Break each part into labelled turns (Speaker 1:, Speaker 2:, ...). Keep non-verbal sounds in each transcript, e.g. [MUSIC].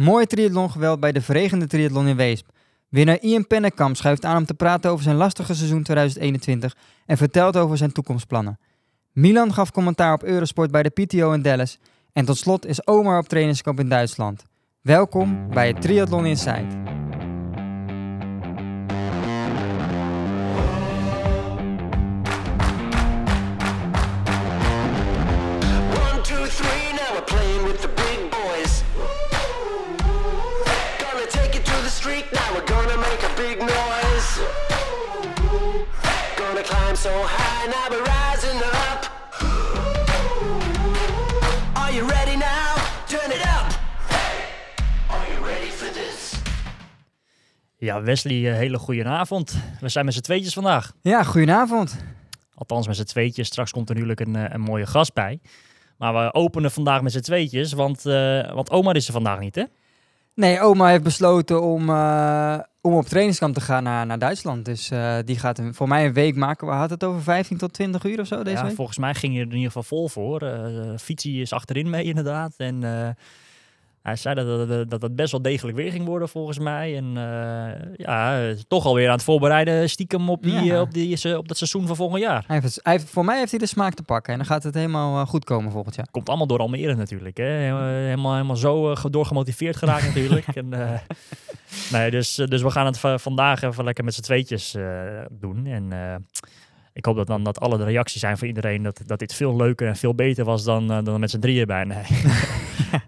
Speaker 1: Mooi triathlongeweld bij de verregende triathlon in Weesp. Winnaar Ian Pennekamp schuift aan om te praten over zijn lastige seizoen 2021 en vertelt over zijn toekomstplannen. Milan gaf commentaar op Eurosport bij de PTO in Dallas. En tot slot is Omar op trainingskamp in Duitsland. Welkom bij het Triathlon Insight.
Speaker 2: Big noise. Gonna climb so high, now we're rising up. Are you ready now? Turn it up. Are you ready for this?
Speaker 3: Ja, Wesley, eh, hele goede avond. We zijn met z'n tweetjes vandaag.
Speaker 1: Ja, goedenavond.
Speaker 3: Althans met z'n tweetjes. Straks komt er natuurlijk een, eh, een mooie gast bij. Maar we openen vandaag met z'n tweetjes, want, eh, want Omar is er vandaag niet, hè?
Speaker 1: Nee, oma heeft besloten om, eh, om op trainingskamp te gaan naar, naar Duitsland. Dus eh, die gaat een, voor mij een week maken. We hadden het over 15 tot 20 uur of zo deze
Speaker 3: ja,
Speaker 1: week.
Speaker 3: volgens mij ging je er in ieder geval vol voor. Eh Fietsie is achterin mee inderdaad. En hij zei dat, dat, best wel degelijk weer ging worden volgens mij. En eh, ja, eh, toch alweer aan het voorbereiden stiekem op, die,
Speaker 1: Ja.
Speaker 3: eh, op, die, op dat seizoen van volgend jaar.
Speaker 1: Hij heeft, hij heeft- voor mij heeft hij de smaak te pakken en dan gaat het helemaal eh, goed komen volgend jaar.
Speaker 3: Komt allemaal door Almere natuurlijk. Hè? Helemaal, helemaal, zo eh, doorgemotiveerd geraakt [LAUGHS] natuurlijk. En, eh, nee, dus, eh, dus we gaan het va- vandaag even lekker met z'n tweetjes eh, doen. En eh, ik hoop dat dan dat alle de reacties zijn van iedereen dat, dat dit veel leuker en veel beter was dan, eh, dan met z'n drieën bij. Nee. [LAUGHS]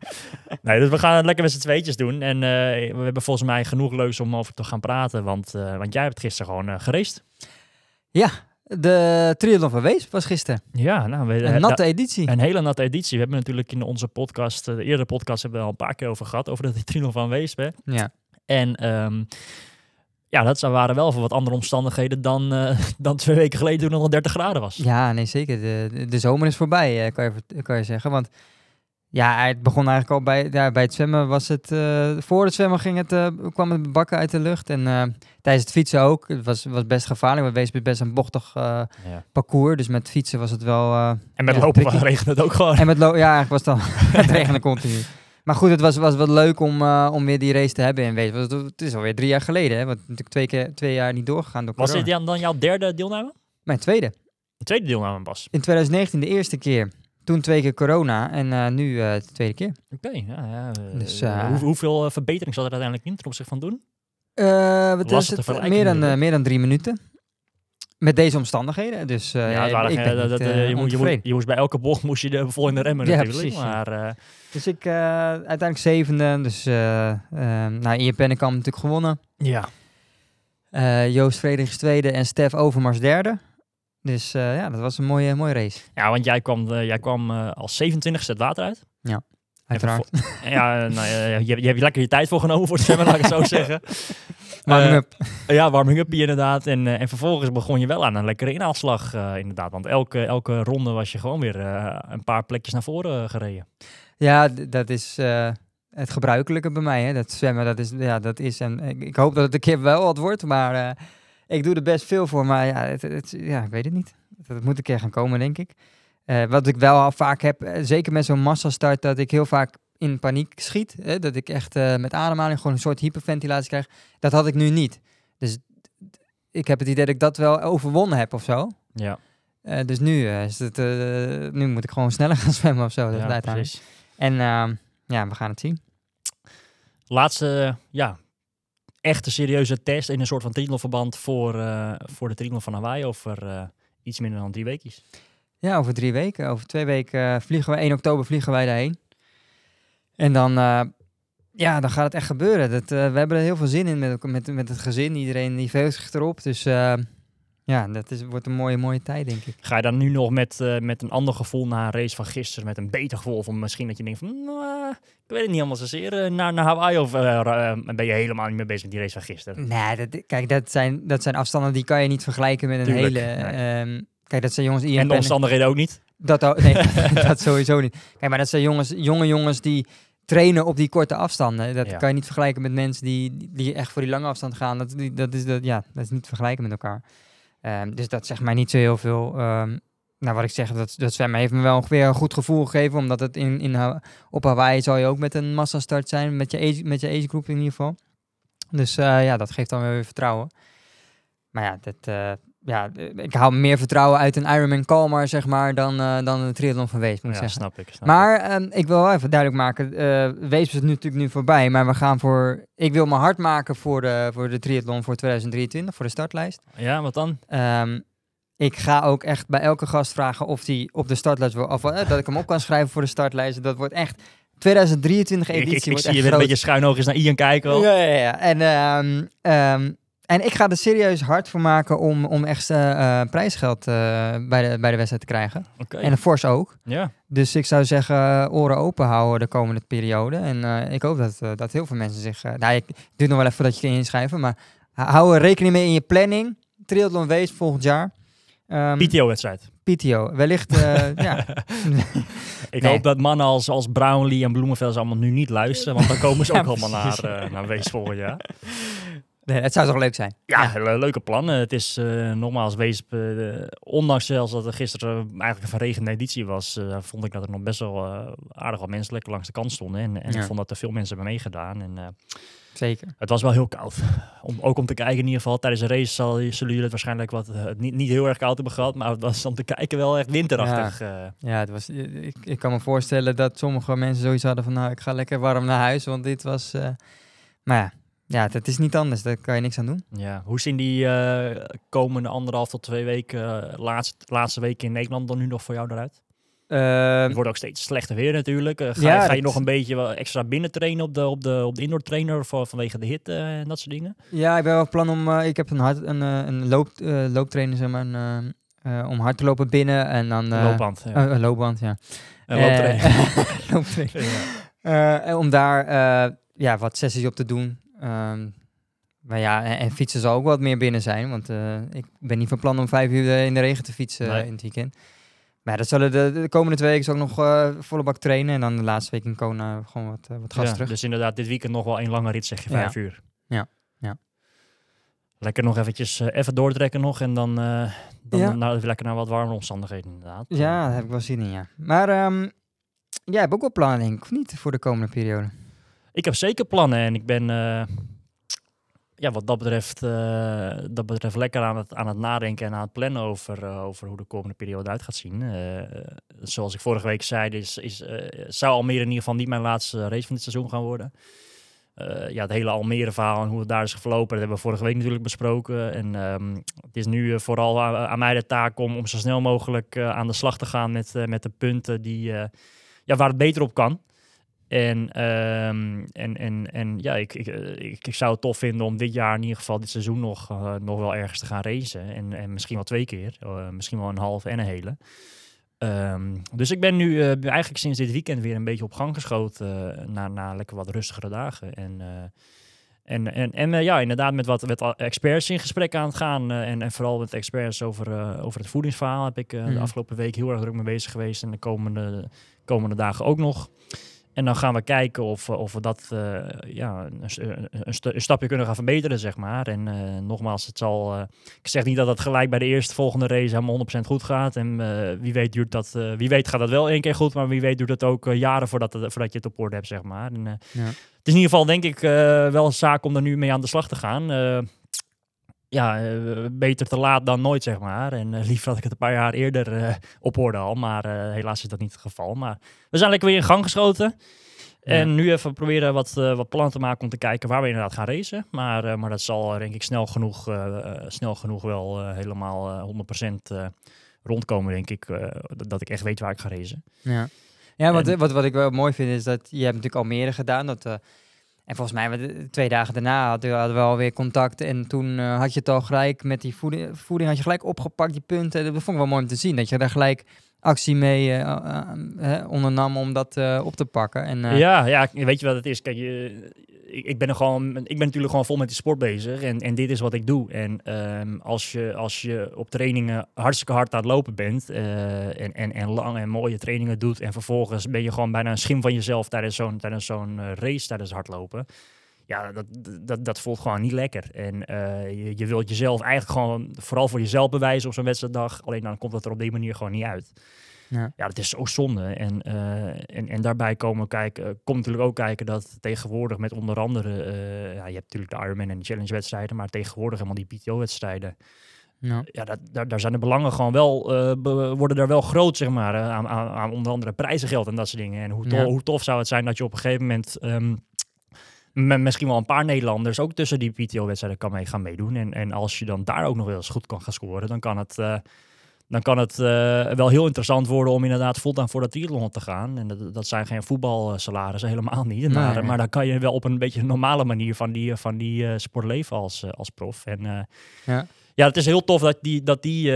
Speaker 3: [LAUGHS] nee, dus we gaan het lekker met z'n tweetjes doen. En eh, we hebben volgens mij genoeg leuks om over te gaan praten. Want, eh, want jij hebt gisteren gewoon geraced.
Speaker 1: Ja, de triathlon van Weesp was gisteren.
Speaker 3: Ja, nou, we,
Speaker 1: Een natte editie.
Speaker 3: Een hele natte editie. We hebben natuurlijk in onze podcast, de eerdere podcast, hebben we al een paar keer over gehad, over de Trino van Weesp. hè.
Speaker 1: Ja.
Speaker 3: En ehm, ja, dat waren wel voor wat andere omstandigheden dan, eh, [LAUGHS] dan twee weken geleden toen het al 30 graden was.
Speaker 1: ja, nee zeker. De, de, zomer is voorbij, eh, kan, je, kan je zeggen. Want ja, het begon eigenlijk al bij, ja, bij het zwemmen. Was het, eh, voor het zwemmen ging het, eh, kwam het bakken uit de lucht. En eh, tijdens het fietsen ook. Het was, was best gevaarlijk. Weesp is best een bochtig eh,
Speaker 3: Ja.
Speaker 1: parcours. Dus met fietsen was het wel... eh,
Speaker 3: En met
Speaker 1: Ja,
Speaker 3: lopen [LAUGHS] regende het ook gewoon.
Speaker 1: En met lo- ja, eigenlijk was het dan [LAUGHS] het regende continu. Maar goed, het was, was wel leuk om, eh, om weer die race te hebben in Weesp. Want Het het is alweer drie jaar geleden, hè? Want natuurlijk twee, keer, twee jaar niet doorgegaan door
Speaker 3: Was dit dan, dan jouw derde deelname?
Speaker 1: Mijn tweede.
Speaker 3: De tweede deelname pas.
Speaker 1: In 2019 de eerste keer. Toen twee keer corona en eh, nu eh, de tweede keer.
Speaker 3: Oké, ja, ja.
Speaker 1: Dus,
Speaker 3: hoe- hoeveel verbetering zat er uiteindelijk in ten opzichte van doen?
Speaker 1: Wat het? Meer dan, meer dan drie minuten. Met deze omstandigheden. Dus
Speaker 3: ja,
Speaker 1: ik ben
Speaker 3: dat-
Speaker 1: niet,
Speaker 3: je, moet, je, moet,
Speaker 1: ontevreden.
Speaker 3: je moest bij elke bocht moest je de vol in de remmen
Speaker 1: Ja,
Speaker 3: natuurlijk.
Speaker 1: precies,
Speaker 3: maar
Speaker 1: Dus ik eh, uiteindelijk zevende. Dus eh eh nou, Ian Pennekamp natuurlijk gewonnen.
Speaker 3: ja,
Speaker 1: Eh, Joost Frederiks tweede en Stef Overmars derde. Dus ja, dat was een mooie, mooie race.
Speaker 3: Ja, want jij kwam, jij kwam als 27 het water uit.
Speaker 1: Uiteraard.
Speaker 3: En ja, nou, ja, je, je hebt je lekker je tijd voor genomen voor het zwemmen, laat ik het zo [LAUGHS] zeggen.
Speaker 1: Warming
Speaker 3: Eh,
Speaker 1: up. [LAUGHS]
Speaker 3: Ja, warming up inderdaad. En, eh, en vervolgens begon je wel aan een lekkere inhaalslag eh, inderdaad. Want elke, elke ronde was je gewoon weer een paar plekjes naar voren gereden.
Speaker 1: Ja, dat is het gebruikelijke bij mij. Hè. Dat zwemmen, dat is, ja, dat is. En ik, ik hoop dat het een keer wel wat wordt. Maar ik doe er best veel voor. Maar ja, het, het- ja, ik weet het niet. Dat moet een keer gaan komen, denk ik. Wat ik wel al vaak heb, zeker met zo'n massastart, dat ik heel vaak in paniek schiet. Hè, dat ik echt eh, met ademhaling gewoon een soort hyperventilatie krijg. Dat had ik nu niet. Dus ik heb het idee dat ik dat wel overwonnen heb of zo.
Speaker 3: Ja,
Speaker 1: Eh, dus nu, eh, is het, nu moet ik gewoon [LAUGHS] sneller gaan zwemmen of zo. Dat
Speaker 3: ja precies.
Speaker 1: En ehm, ja, we gaan het zien.
Speaker 3: Laatste, ja, echte serieuze test in een soort van triathlonverband voor, voor de triathlon van Hawaii over iets minder dan drie weekjes.
Speaker 1: Ja, over drie weken. Over twee weken vliegen we. 1 oktober vliegen wij daarheen. En dan, eh, ja, dan gaat het echt gebeuren. Dat, eh, we hebben er heel veel zin in met, met, met het gezin. Iedereen die verheugt zich erop. Dus eh, ja, dat is, wordt een mooie, mooie tijd, denk ik.
Speaker 3: Ga je dan nu nog met, met een ander gevoel naar een race van gisteren, met een beter gevoel? Of misschien dat je denkt van, nou, ik weet het niet helemaal zozeer, naar, naar Hawaii? Of ben je helemaal niet meer bezig met die race van gisteren?
Speaker 1: Nee, dat, kijk, dat zijn, dat zijn afstanden die kan je niet vergelijken met een
Speaker 3: Tuurlijk,
Speaker 1: hele... ehm, kijk, dat zijn jongens... Ian
Speaker 3: En de omstandigheden ook niet?
Speaker 1: Dat, nee, [LAUGHS] [LAUGHS] dat sowieso niet. Kijk, maar dat zijn jongens, jonge jongens die trainen op die korte afstanden. Dat
Speaker 3: Ja.
Speaker 1: kan je niet vergelijken met mensen die, die echt voor die lange afstand gaan. Dat, die, dat, is, dat, ja, dat is niet te vergelijken met elkaar. Ehm, dus dat zegt mij niet zo heel veel. Ehm, nou, wat ik zeg, dat, dat zwemmen heeft me wel weer een goed gevoel gegeven. Omdat het in, in, op Hawaii zal je ook met een massastart zijn. Met je age, met je age group in ieder geval. Dus eh, ja, dat geeft dan weer vertrouwen. Maar ja, dat, eh, ja, eh, ik haal meer vertrouwen uit een Ironman Kalmar, zeg maar, dan, eh, dan een triathlon van Weesp, moet ik
Speaker 3: Ja,
Speaker 1: zeggen.
Speaker 3: snap ik. Snap ik.
Speaker 1: Maar ehm, ik wil wel even duidelijk maken, eh Weesp is nu natuurlijk nu voorbij, maar we gaan voor, ik wil me hard maken voor de, voor de triathlon voor 2023, voor de startlijst.
Speaker 3: Ja, wat dan?
Speaker 1: Ehm, ik ga ook echt bij elke gast vragen of die op de startlijst wil, of dat ik hem op kan schrijven voor de startlijst. Dat wordt echt 2023
Speaker 3: Ik,
Speaker 1: editie.
Speaker 3: ik, ik
Speaker 1: wordt
Speaker 3: zie je weer een beetje schuin oogjes naar Ian kijken. al.
Speaker 1: Ja, ja, ja. En, ehm, ehm, en ik ga er serieus hard voor maken om, om echt eh, prijsgeld eh, bij, de, bij de wedstrijd te krijgen. En een fors ook.
Speaker 3: Ja.
Speaker 1: Dus ik zou zeggen, eh, oren open houden de komende periode. En ik hoop dat, dat heel veel mensen zich... nou, ik duurt nog wel even dat je kunt inschrijven, maar hou er rekening mee in je planning. Triathlon Wees volgend jaar. Ehm,
Speaker 3: PTO-wedstrijd.
Speaker 1: PTO. Wellicht, [LAUGHS] ja. [LAUGHS]
Speaker 3: Ik
Speaker 1: Nee.
Speaker 3: hoop dat mannen als, als Brownlee en Bloemenveld allemaal nu niet luisteren, want dan komen ze [LAUGHS]
Speaker 1: Ja,
Speaker 3: ook allemaal naar, eh, naar Wees volgend jaar.
Speaker 1: Nee, het zou toch leuk zijn?
Speaker 3: Ja, le- leuke plannen. Het is eh, nogmaals Weesp, eh, ondanks zelfs dat er gisteren eigenlijk een verregende editie was, eh, vond ik dat er nog best wel aardig wat mensen lekker langs de kant stonden. En, en
Speaker 1: Ja.
Speaker 3: ik vond dat er veel mensen hebben meegedaan. En,
Speaker 1: Zeker.
Speaker 3: het was wel heel koud. Om, ook om te kijken in ieder geval. Tijdens de race zal, zullen jullie het waarschijnlijk wat, niet, niet heel erg koud hebben gehad, maar het was om te kijken wel echt winterachtig. eh.
Speaker 1: Ja, het was, ik, ik kan me voorstellen dat sommige mensen zoiets hadden van... nou, ik ga lekker warm naar huis, want dit was... maar ja, ja, het is niet anders. Daar kan je niks aan doen.
Speaker 3: Ja, hoe zien die eh, komende anderhalf tot twee weken, eh, laatste, laatste weken in Nederland dan nu nog voor jou eruit?
Speaker 1: Ehm,
Speaker 3: Het wordt ook steeds slechter weer natuurlijk. Eh, ga,
Speaker 1: Ja,
Speaker 3: je, ga je
Speaker 1: dat-
Speaker 3: nog een beetje extra binnen trainen op de, op de, op de indoor trainer voor, vanwege de hitte en dat soort dingen?
Speaker 1: Ja, ik ben wel plan om. ik heb een, hard, een, een loop, looptrainer, zeg maar. Een, om hard te lopen binnen en dan.
Speaker 3: Loopband. Ja.
Speaker 1: een loopband, ja.
Speaker 3: En
Speaker 1: Eh, [LAUGHS]
Speaker 3: looptrainer.
Speaker 1: looptrainer. [LAUGHS]
Speaker 3: Ja.
Speaker 1: Eh, en om daar ja, wat sessies op te doen. Ehm, maar ja, en, en fietsen zal ook wat meer binnen zijn. Want eh, ik ben niet van plan om vijf uur eh, in de regen te fietsen
Speaker 3: Nee.
Speaker 1: eh, in het weekend. Maar dat zullen de, de komende twee weken ook nog volle bak trainen. En dan de laatste week in Kona gewoon wat, eh, wat gas
Speaker 3: Ja,
Speaker 1: terug.
Speaker 3: Dus inderdaad, dit weekend nog wel één lange rit, zeg je,
Speaker 1: Ja.
Speaker 3: vijf uur.
Speaker 1: Ja, ja.
Speaker 3: Lekker nog eventjes even doortrekken nog en dan, dan
Speaker 1: Ja.
Speaker 3: nou, lekker naar wat warmere omstandigheden inderdaad.
Speaker 1: Ja, daar heb ik wel zin in, ja. Maar ehm jij hebt ook wel plannen, denk ik, of niet, voor de komende periode?
Speaker 3: Ik heb zeker plannen en ik ben eh, ja, wat dat betreft, eh, dat betreft lekker aan het, aan het nadenken en aan het plannen over, eh, over hoe de komende periode uit gaat zien. Zoals ik vorige week zei, is, is, zou Almere in ieder geval niet mijn laatste race van dit seizoen gaan worden. Ja, het hele Almere verhaal en hoe het daar is verlopen, dat hebben we vorige week natuurlijk besproken. En ehm, het is nu vooral aan, aan mij de taak om, om zo snel mogelijk aan de slag te gaan met, met de punten die, ja, waar het beter op kan. En, ehm, en, en, en ja, ik, ik, eh, ik, ik zou het tof vinden om dit jaar in ieder geval, dit seizoen nog, eh, nog wel ergens te gaan racen. En, en misschien wel twee keer, eh, misschien wel een halve en een hele. Ehm, dus ik ben nu eigenlijk sinds dit weekend weer een beetje op gang geschoten naar, naar lekker wat rustigere dagen. En, en, en, en ja, inderdaad met wat met experts in gesprek aan het gaan. en, en vooral met experts over, over het voedingsverhaal heb ik eh,
Speaker 1: Mhm.
Speaker 3: de afgelopen week heel erg druk mee bezig geweest. En de komende, komende dagen ook nog. En dan gaan we kijken of, we- of we dat eh, ja, een, een, een st- een stapje kunnen gaan verbeteren, zeg maar. En eh, nogmaals, het zal, eh, ik zeg niet dat het gelijk bij de eerste volgende race helemaal 100% goed gaat. En eh, wie, weet duurt dat, eh, wie weet gaat dat wel één keer goed, maar wie weet duurt het ook eh, jaren voordat, het- voordat je het op orde hebt, zeg maar. En, eh,
Speaker 1: Ja.
Speaker 3: Het is in ieder geval, denk ik, eh, wel een zaak om er nu mee aan de slag te gaan. Ja, eh, beter te laat dan nooit, zeg maar. En eh, liever had ik het een paar jaar eerder eh, op orde al. Maar helaas is dat niet het geval. Maar we zijn lekker weer in gang geschoten. En nu even proberen wat, wat plannen te maken om te kijken waar we inderdaad gaan racen. Maar, maar dat zal denk ik snel genoeg, snel genoeg wel helemaal eh 100% eh, rondkomen, denk ik. dat, ik echt weet waar ik ga racen.
Speaker 1: Ja, ja wat,
Speaker 3: En-
Speaker 1: wat, wat ik wel mooi vind is dat je hebt natuurlijk Almere gedaan. Dat, en volgens mij, we- twee dagen daarna hadden we, alweer contact. En toen eh, had je het al gelijk met die voeding, voeding had je gelijk opgepakt, die punten. Dat vond ik wel mooi om te zien. Dat je daar gelijk actie mee eh, eh, ondernam om dat op te pakken. En,
Speaker 3: Ja, ja, weet je wat het is? Kijk, je, ik, ben er gewoon, ik ben natuurlijk gewoon vol met die sport bezig en, en dit is wat ik doe. En ehm, als, je, als je op trainingen hartstikke hard aan het lopen bent eh, en, en, en lang en mooie trainingen doet en vervolgens ben je gewoon bijna een schim van jezelf tijdens zo'n tijdens zo'n eh, race, tijdens hardlopen. Ja, dat, dat, dat voelt gewoon niet lekker. En eh, je, je wilt jezelf eigenlijk gewoon vooral voor jezelf bewijzen op zo'n wedstrijddag. Alleen dan komt dat er op die manier gewoon niet uit.
Speaker 1: Ja.
Speaker 3: Ja, dat is zo zonde. En, eh, en, en daarbij komen kijken, eh, komt natuurlijk ook kijken dat tegenwoordig met onder andere, eh, ja, je hebt natuurlijk de Ironman en de Challenge wedstrijden, maar tegenwoordig helemaal die PTO-wedstrijden.
Speaker 1: Ja.
Speaker 3: Ja, dat, daar, daar zijn de belangen gewoon wel, be- worden daar wel groot, zeg maar, aan, aan, aan onder andere prijzengeld en dat soort dingen. En hoe, to-
Speaker 1: Ja.
Speaker 3: hoe tof zou het zijn dat je op een gegeven moment ehm, met misschien wel een paar Nederlanders ook tussen die PTO-wedstrijden kan mee gaan meedoen. En, en als je dan daar ook nog wel eens goed kan gaan scoren, dan kan het, dan kan het eh, wel heel interessant worden om inderdaad fulltime voor dat triathlon te gaan. En dat, dat zijn geen voetbalsalarissen, [LAUGHS] helemaal niet. Maar,
Speaker 1: Nee.
Speaker 3: maar dan kan je wel op een beetje normale manier van die, van die eh, sport leven als, eh, als prof. En
Speaker 1: Ja.
Speaker 3: ja, het is heel tof dat die, dat die,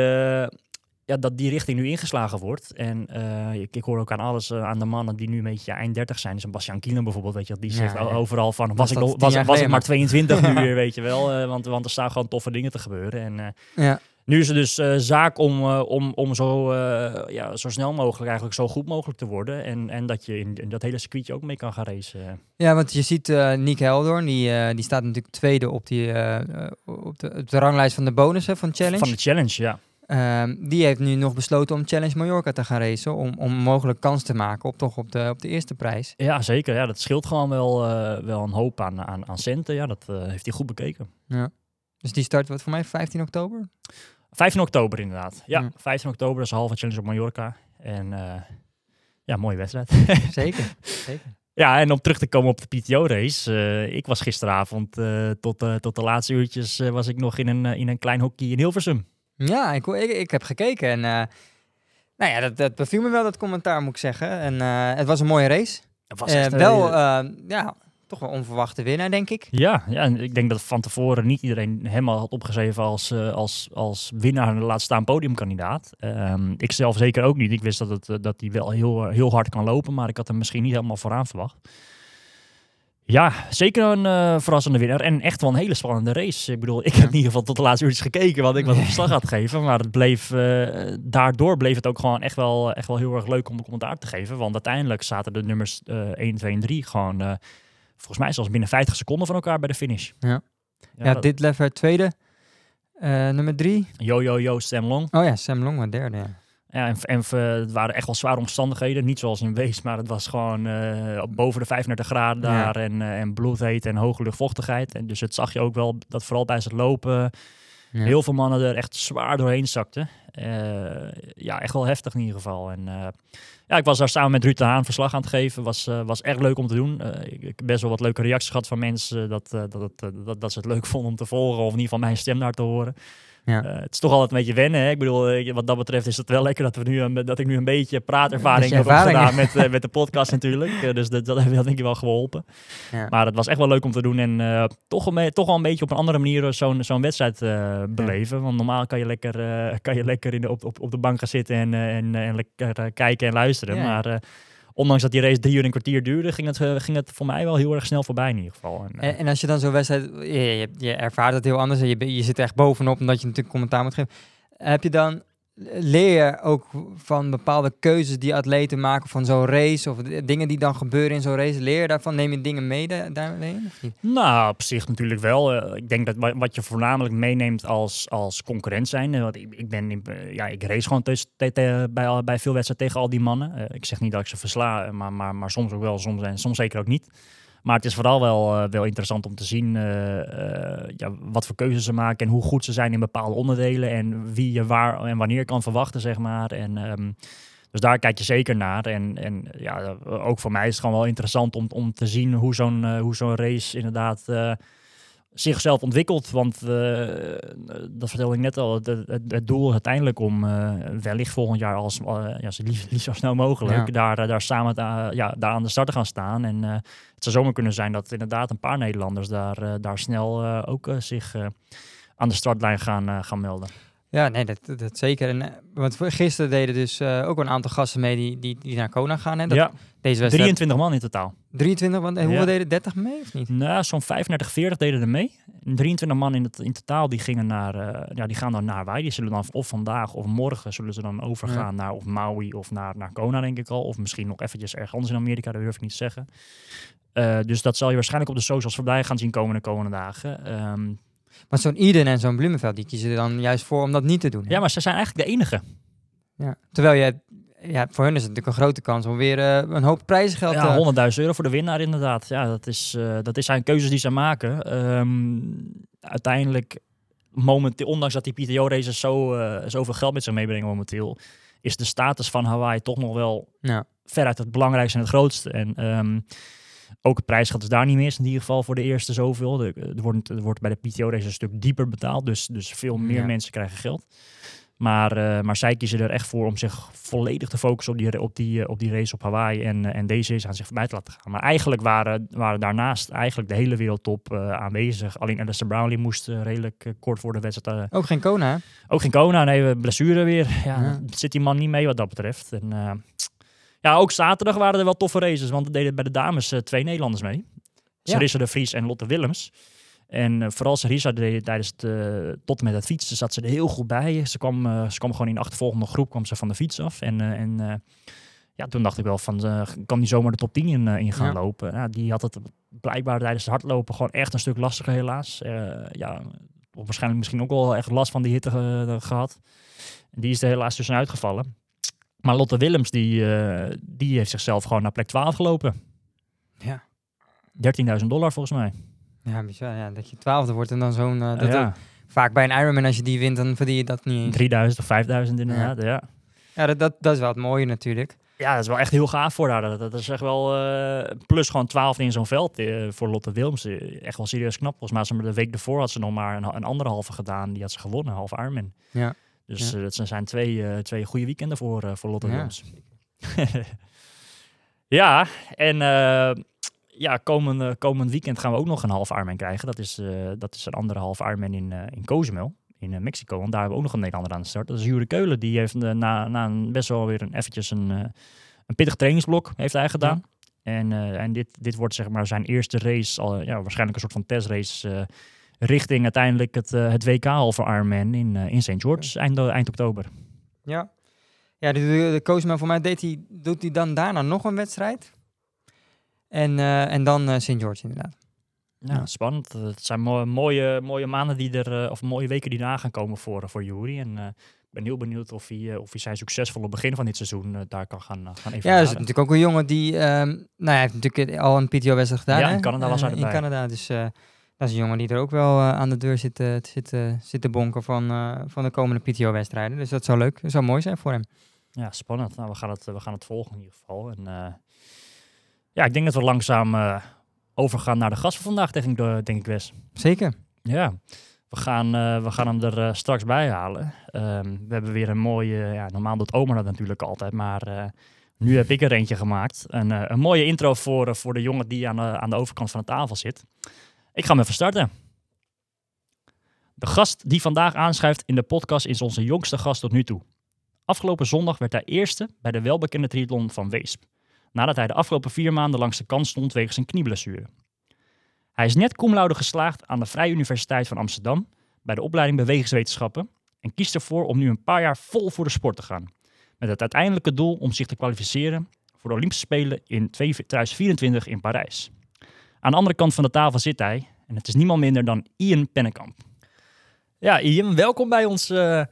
Speaker 3: ja, dat die richting nu ingeslagen wordt. En ik, ik hoor ook aan alles, aan de mannen die nu een beetje eind 30 zijn. Dus een Bastiaan Kielen bijvoorbeeld, weet je, die zegt
Speaker 1: ja.
Speaker 3: overal van, was, ik, nog, was, was ik maar
Speaker 1: maar.
Speaker 3: 22 nu [LAUGHS] weer, weet je wel. want, want er staan gewoon toffe dingen te gebeuren. En
Speaker 1: Ja.
Speaker 3: Nu is het dus eh, zaak om, eh, om, om zo, eh, ja, zo snel mogelijk, eigenlijk zo goed mogelijk te worden. En, en dat je in, in dat hele circuitje ook mee kan gaan racen.
Speaker 1: Ja, want je ziet Nick Heldoorn, die, die staat natuurlijk tweede op, die, op, de, op de ranglijst van de bonussen van Challenge.
Speaker 3: Van de challenge, ja.
Speaker 1: Ehm, die heeft nu nog besloten om Challenge Mallorca te gaan racen, om, om mogelijk kans te maken op, toch op, de, op de eerste prijs.
Speaker 3: Ja, zeker. Ja, dat scheelt gewoon wel, wel een hoop aan, aan, aan centen. Ja, dat heeft hij goed bekeken.
Speaker 1: Dus die start wat voor mij 15 oktober?
Speaker 3: 15 oktober inderdaad. Ja,
Speaker 1: Ja.
Speaker 3: 15 oktober is de halve challenge op Mallorca. En eh, ja, mooie wedstrijd. [LAUGHS]
Speaker 1: Zeker. Zeker.
Speaker 3: ja, en om terug te komen op de PTO-race. eh, ik was gisteravond eh, tot, tot de laatste uurtjes was ik nog in een, in een klein hockey in Hilversum.
Speaker 1: Ja, ik, ik, ik heb gekeken en nou ja, dat, dat beviel me wel, dat commentaar moet ik zeggen. En het was een mooie race.
Speaker 3: Het was echt,
Speaker 1: wel, ja, toch wel onverwachte winnaar, denk ik.
Speaker 3: Ja, ja, en ik denk dat van tevoren niet iedereen helemaal had opgeschreven als, eh, als, als winnaar en laat staan podiumkandidaat. Ehm ik zelf zeker ook niet. Ik wist dat, het, eh, dat hij wel heel, heel hard kan lopen, maar ik had hem misschien niet helemaal vooraan verwacht. Ja, zeker een eh, verrassende winnaar en echt wel een hele spannende race. Ik bedoel, ik heb in ieder geval tot de laatste uurtjes gekeken wat ik wat op verslag had gegeven. Maar het bleef, eh, daardoor bleef het ook gewoon echt wel, echt wel heel erg leuk om een commentaar te geven. Want uiteindelijk zaten de nummers eh 1, 2 en 3 gewoon, eh, volgens mij zelfs binnen 50 seconden van elkaar bij de finish.
Speaker 1: Ja.
Speaker 3: Ja,
Speaker 1: Ja,
Speaker 3: dat-
Speaker 1: dit lever tweede. Eh, nummer drie.
Speaker 3: Yo, yo, yo, Sam Long.
Speaker 1: Oh ja, Sam Long, maar derde. Ja.
Speaker 3: Ja, en, en eh, het waren echt wel zware omstandigheden. Niet zoals in Wees, maar het was gewoon eh, boven de 35 graden
Speaker 1: Ja.
Speaker 3: daar. En, eh, en bloedheet en hoge luchtvochtigheid. En dus het zag je ook wel dat vooral bij het lopen Heel veel mannen er echt zwaar doorheen zakten. Eh, ja, echt wel heftig in ieder geval. En eh, ja, ik was daar samen met Ruud de Haan verslag aan het geven. Was, eh, was echt leuk om te doen. Ik, heb best wel wat leuke reacties gehad van mensen dat, dat, dat, dat ze het leuk vonden om te volgen. Of in ieder geval mijn stem daar te horen.
Speaker 1: Ja.
Speaker 3: Eh, het is toch altijd een beetje wennen. Hè? Ik bedoel, eh, wat dat betreft is het wel lekker dat, we nu een, dat ik nu een beetje praatervaring heb opgedaan met, eh, met de podcast natuurlijk. Dus dat, dat heeft wel denk ik wel geholpen.
Speaker 1: Ja.
Speaker 3: Maar het was echt wel leuk om te doen en toch, een, toch wel een beetje op een andere manier zo'n zo'n wedstrijd beleven. Want normaal kan je lekker, kan je lekker in de, op, op, op de bank gaan zitten en, en, en lekker kijken en luisteren. Maar ondanks dat die race drie uur en een kwartier duurde, ging het, eh, ging het voor mij wel heel erg snel voorbij in ieder geval. En, eh,
Speaker 1: En, als je dan zo'n wedstrijd, je, je, ervaart het heel anders en je, je zit echt bovenop omdat je natuurlijk commentaar moet geven. Heb je dan, leer je ook van bepaalde keuzes die atleten maken van zo'n race of dingen die dan gebeuren in zo'n race, leer je daarvan? Neem je dingen mee da- daarmee?
Speaker 3: Nou, op zich natuurlijk wel. Eh, ik denk dat wa- wat je voornamelijk meeneemt als, als concurrent zijn. eh, want ik, ik, ben, eh, ja, ik race gewoon bij, bij veel wedstrijden tegen al die mannen. Ik zeg niet dat ik ze versla, maar, maar, maar soms ook wel, soms, en soms zeker ook niet. Maar het is vooral wel, eh, wel interessant om te zien eh, eh, ja, wat voor keuzes ze maken en hoe goed ze zijn in bepaalde onderdelen en wie je waar en wanneer kan verwachten, zeg maar. En, ehm, dus daar kijk je zeker naar. En, en ja, ook voor mij is het gewoon wel interessant om, om te zien hoe zo'n hoe zo'n race inderdaad zichzelf ontwikkelt. Want eh, dat vertelde ik net al. Het, het, het doel is uiteindelijk om eh, wellicht volgend jaar als eh, ja, zo liefst, liefst zo snel mogelijk
Speaker 1: Ja.
Speaker 3: daar, daar samen ja, daar aan de start te gaan staan. En het zou zomaar kunnen zijn dat inderdaad een paar Nederlanders daar, daar snel ook zich aan de startlijn gaan, gaan melden.
Speaker 1: Ja, nee, dat, dat, zeker. En, eh, want voor- gisteren deden dus eh, ook een aantal gasten mee die, die, die naar Kona gaan. Hè? Dat,
Speaker 3: ja,
Speaker 1: Deze wedstrijd
Speaker 3: 23 man in totaal.
Speaker 1: 23, want en hoeveel
Speaker 3: Ja.
Speaker 1: deden 30 mee of niet?
Speaker 3: Nou, zo'n 35, 40 deden er mee. 23 man in, het, in totaal die gingen naar, eh, ja, die gaan dan naar Hawaii. Die zullen dan of vandaag of morgen zullen ze dan overgaan naar of Maui of naar, naar Kona, denk ik al. Of misschien nog eventjes ergens anders in Amerika, dat durf ik niet te zeggen. Dus dat zal je waarschijnlijk op de socials voorbij gaan zien komen de komende dagen. Ehm,
Speaker 1: Maar zo'n Eden en zo'n Bloemenveld, die kiezen er dan juist voor om dat niet te doen. hè?
Speaker 3: ja, maar ze zijn eigenlijk de enige.
Speaker 1: Ja. Terwijl je, ja, voor hun is het natuurlijk een grote kans om weer eh, een hoop prijzengeld
Speaker 3: Ja,
Speaker 1: te...
Speaker 3: 100.000 euro voor de winnaar inderdaad. Ja, dat, is, eh, dat is zijn keuzes die ze maken. Ehm, uiteindelijk, momenteel, ondanks dat die PTO-races zo, eh, zoveel geld met zich meebrengen momenteel, is de status van Hawaii toch nog wel
Speaker 1: Ja.
Speaker 3: veruit het belangrijkste en het grootste. En ehm, ook het prijsgeld is daar niet meer, in ieder geval voor de eerste zoveel. Er wordt, er wordt bij de PTO-race een stuk dieper betaald, dus, dus veel meer
Speaker 1: Ja.
Speaker 3: mensen krijgen geld. Maar, eh, maar zij kiezen er echt voor om zich volledig te focussen op die, op die, eh, op die race op Hawaii en, eh, en deze is aan zich voorbij te laten gaan. Maar eigenlijk waren, waren daarnaast eigenlijk de hele wereldtop eh, aanwezig. Alleen Alistair Brownlee moest redelijk kort voor de wedstrijd
Speaker 1: Ook geen Kona,
Speaker 3: ook geen Kona, nee, we- blessure weer. Ja,
Speaker 1: Ja.
Speaker 3: Zit die man niet mee wat dat betreft. En, ja, ook zaterdag waren er wel toffe races, want er deden bij de dames eh, twee Nederlanders mee.
Speaker 1: Ja.
Speaker 3: Sarissa de Vries en Lotte Willems. En eh, vooral Sarissa deed tijdens het, eh, tot en met het fietsen zat ze er heel goed bij. Ze kwam, ze kwam gewoon in de achtervolgende groep kwam ze van de fiets af. En, en ja, toen dacht ik wel van, kan die zomaar de top 10 in, in gaan
Speaker 1: Ja.
Speaker 3: lopen? Ja, die had het blijkbaar tijdens het hardlopen gewoon echt een stuk lastiger helaas. Ja, waarschijnlijk misschien ook wel echt last van die hitte ge- gehad. Die is er helaas tussenuit gevallen. Maar Lotte Willems, die, eh, die heeft zichzelf gewoon naar plek 12 gelopen.
Speaker 1: Ja.
Speaker 3: 13.000 dollar volgens mij.
Speaker 1: Ja, bizar. Ja, dat je twaalfde wordt en dan zo'n... eh, dat
Speaker 3: ja,
Speaker 1: vaak bij een Ironman, als je die wint, dan verdien je dat niet eens.
Speaker 3: 3000 of 5000 inderdaad. Ja.
Speaker 1: Ja, dat, dat, dat is wel het mooie natuurlijk.
Speaker 3: ja, dat is wel echt heel gaaf voor haar. Dat, dat is echt wel eh, plus gewoon 12 in zo'n veld voor Lotte Willems. Echt wel serieus knap. Volgens mij had ze maar de week ervoor had ze nog maar een, een anderhalve gedaan. Die had ze gewonnen, half Ironman.
Speaker 1: Ja.
Speaker 3: Dus
Speaker 1: Ja.
Speaker 3: eh, dat zijn twee, eh, twee goede weekenden voor, eh, voor Lotte
Speaker 1: Ja, [LAUGHS]
Speaker 3: en ja, komend, komend weekend gaan we ook nog een half Ironman krijgen. Dat is, dat is een andere half Ironman in, in Cozumel, in Mexico. Want daar hebben we ook nog een Nederlander aan de start. Dat is Jure Keulen. Die heeft na, na een best wel weer een, eventjes een, een pittig trainingsblok heeft hij gedaan. En, en dit, dit wordt zeg maar zijn eerste race, al, ja, waarschijnlijk een soort van testrace... richting uiteindelijk het, eh, het WK halve Ironman in, eh, in St. George eind, eind oktober.
Speaker 1: Ja. Ja, de, de, de Koosman, voor mij deed hij, doet hij dan daarna nog een wedstrijd. En, eh, en dan eh St. George inderdaad.
Speaker 3: Ja,
Speaker 1: Ja.
Speaker 3: spannend. Het zijn mo- mooie, mooie maanden die er, of mooie weken die eraan gaan komen voor, voor Jury. En eh, ik ben heel benieuwd of hij, of hij zijn succesvolle begin van dit seizoen daar kan gaan, uh, gaan
Speaker 1: Ja, dat is natuurlijk ook een jongen die, ehm, nou hij heeft natuurlijk al een PTO-wedstrijd gedaan.
Speaker 3: Ja, in Canada was hij
Speaker 1: In. Canada, dus eh, dat is een jongen die er ook wel eh, aan de deur zit, eh, te- zit, zit te bonken van, eh, van de komende PTO-wedstrijden. Dus dat zou leuk, dat zou mooi zijn voor hem.
Speaker 3: Ja, spannend. Nou, we gaan het, we gaan het volgen in ieder geval. En, ja, ik denk dat we langzaam overgaan naar de gast van vandaag, denk ik, denk ik Wes.
Speaker 1: Zeker.
Speaker 3: Ja, we gaan, we gaan hem er straks bij halen. Ehm, we hebben weer een mooie, ja, normaal doet oma dat natuurlijk altijd, maar nu heb ik er eentje gemaakt. Een, een mooie intro voor, voor de jongen die aan aan de overkant van de tafel zit. Ik ga hem even starten. De gast die vandaag aanschuift in de podcast is onze jongste gast tot nu toe. Afgelopen zondag werd hij eerste bij de welbekende triathlon van Weesp. Nadat hij de afgelopen vier maanden langs de kant stond wegens een knieblessure. Hij is net cum geslaagd aan de Vrije Universiteit van Amsterdam bij de opleiding Bewegingswetenschappen en kiest ervoor om nu een paar jaar vol voor de sport te gaan. Met het uiteindelijke doel om zich te kwalificeren voor de Olympische Spelen in 2024 in Parijs. Aan de andere kant van de tafel zit hij en het is niemand minder dan Ian Pennekamp.
Speaker 4: Ja, Ian, welkom bij ons, eh,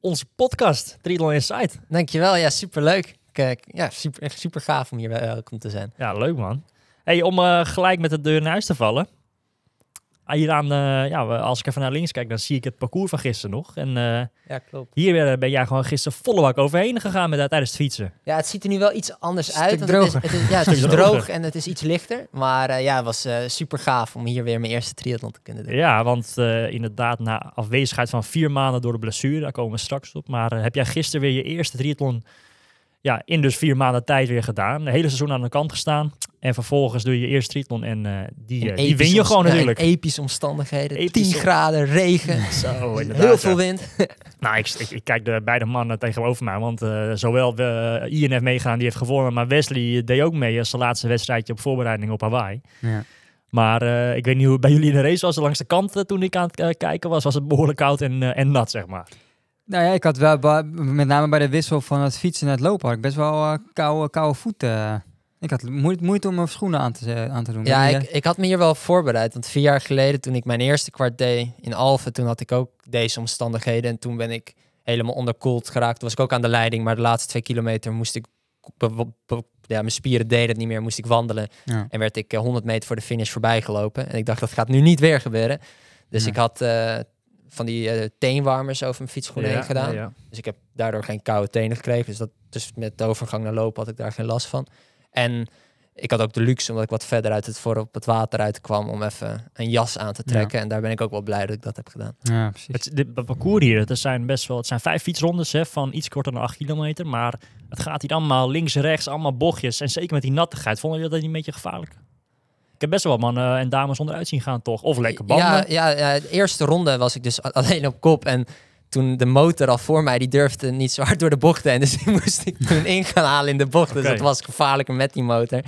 Speaker 4: onze podcast, Triathlon Insight.
Speaker 5: Dankjewel, ja, superleuk. Kijk, ja, super, echt super gaaf om hier bij welkom te zijn.
Speaker 3: Ja, leuk man. Hey, om eh, gelijk met de deur in huis te vallen. Ah, Hier aan, eh, ja, we- als ik even naar links kijk, dan zie ik het parcours van gisteren nog. En eh,
Speaker 5: Ja, klopt.
Speaker 3: hier eh, ben jij gewoon gisteren volle bak overheen gegaan met, eh, tijdens het fietsen.
Speaker 5: Ja, het ziet er nu wel iets anders
Speaker 1: Stuk
Speaker 5: uit. want het is,
Speaker 1: droger.
Speaker 5: het is, ja, [LAUGHS] het is droog en het is iets lichter. Maar eh, ja, het was eh, super gaaf om hier weer mijn eerste triathlon te kunnen doen.
Speaker 3: Ja, want eh, inderdaad, na afwezigheid van vier maanden door de blessure, daar komen we straks op. Maar heb jij gisteren weer je eerste triathlon ja, in dus vier maanden tijd weer gedaan? Een hele seizoen aan de kant gestaan. En vervolgens doe je je eerste triathlon en eh, die, eh, die win je gewoon
Speaker 5: ja,
Speaker 3: natuurlijk.
Speaker 5: epische omstandigheden.
Speaker 3: Epische
Speaker 5: 10 graden, regen, [LAUGHS]
Speaker 3: Zo,
Speaker 5: heel veel wind. [LAUGHS]
Speaker 3: Nou, ik, ik, ik kijk de beide mannen tegenover mij. Want eh, zowel Ian heeft meegegaan, die heeft gewonnen. Maar Wesley deed ook mee als zijn laatste wedstrijdje op voorbereiding op Hawaii.
Speaker 1: Ja.
Speaker 3: Maar eh, ik weet niet hoe het bij jullie in de race was. Langs de kant toen ik aan het kijken was, was het behoorlijk koud en, en nat, zeg maar.
Speaker 1: Nou ja, ik had wel, met name bij de wissel van het fietsen en het lopen, had ik best wel eh, koude, koude voeten. Ik had moeite, om mijn schoenen aan te, aan te doen.
Speaker 5: Ja, ik,
Speaker 1: eh,
Speaker 5: ik had me hier wel voorbereid. Want vier jaar geleden, toen ik mijn eerste kwart deed in Alphen, toen had ik ook deze omstandigheden. En toen ben ik helemaal onderkoeld geraakt. Toen was ik ook aan de leiding, maar de laatste twee kilometer moest ik... ja, mijn spieren deden het niet meer, moest ik wandelen.
Speaker 1: ja.
Speaker 5: En werd ik eh, 100 meter voor de finish voorbij gelopen. En ik dacht, dat gaat nu niet weer gebeuren. Dus ik had eh, van die eh, teenwarmers over mijn fietsschoenen heen gedaan.
Speaker 3: Ja, ja.
Speaker 5: Dus ik heb daardoor geen koude tenen gekregen. Dus, dat, dus met de overgang naar lopen had ik daar geen last van. En ik had ook de luxe, omdat ik wat verder uit het voor op het water uitkwam, om even een jas aan te trekken. En daar ben ik ook wel blij dat ik dat heb gedaan.
Speaker 1: ja, precies.
Speaker 3: Het, dit het parcours hier, het zijn best wel, het zijn vijf fietsrondes hè, van iets korter dan 8 kilometer. Maar het gaat hier allemaal links, rechts, allemaal bochtjes. En zeker met die nattigheid, vonden jullie dat niet een beetje gevaarlijk? Ik heb best wel mannen en dames onderuit zien gaan, toch? Of lekker banden.
Speaker 5: Ja, ja, ja, de eerste ronde was ik dus alleen op kop. En toen de motor al voor mij, die durfde niet zo hard door de bochten. En [LAUGHS] dus die moest ik toen in gaan halen in de bocht. Dus dat was gevaarlijker met die motor.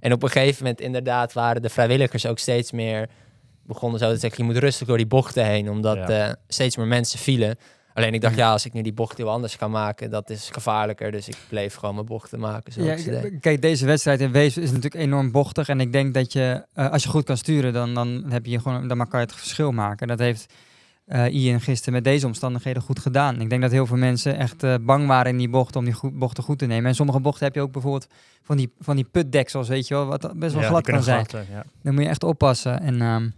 Speaker 5: En op een gegeven moment inderdaad waren de vrijwilligers ook steeds meer... begonnen zo te zeggen, je moet rustig door die bochten heen. Omdat
Speaker 3: Ja.
Speaker 5: eh, steeds meer mensen vielen. Alleen ik dacht, ja, als ik nu die bocht heel anders ga maken, dat is gevaarlijker. Dus ik bleef gewoon mijn bochten maken.
Speaker 1: Ja, kijk, deze wedstrijd in Wees is natuurlijk enorm bochtig. En ik denk dat je, eh, als je goed kan sturen, dan, dan, heb je gewoon, dan kan je het verschil maken. Dat heeft eh Ian gisteren met deze omstandigheden goed gedaan. Ik denk dat heel veel mensen echt eh, bang waren in die bocht om die goed, bochten goed te nemen. En sommige bochten heb je ook bijvoorbeeld van die, van die putdeksels, weet je wel, wat best wel
Speaker 3: Ja,
Speaker 1: glad kan zijn.
Speaker 3: glad, ja.
Speaker 1: Dan moet je echt oppassen. En ehm,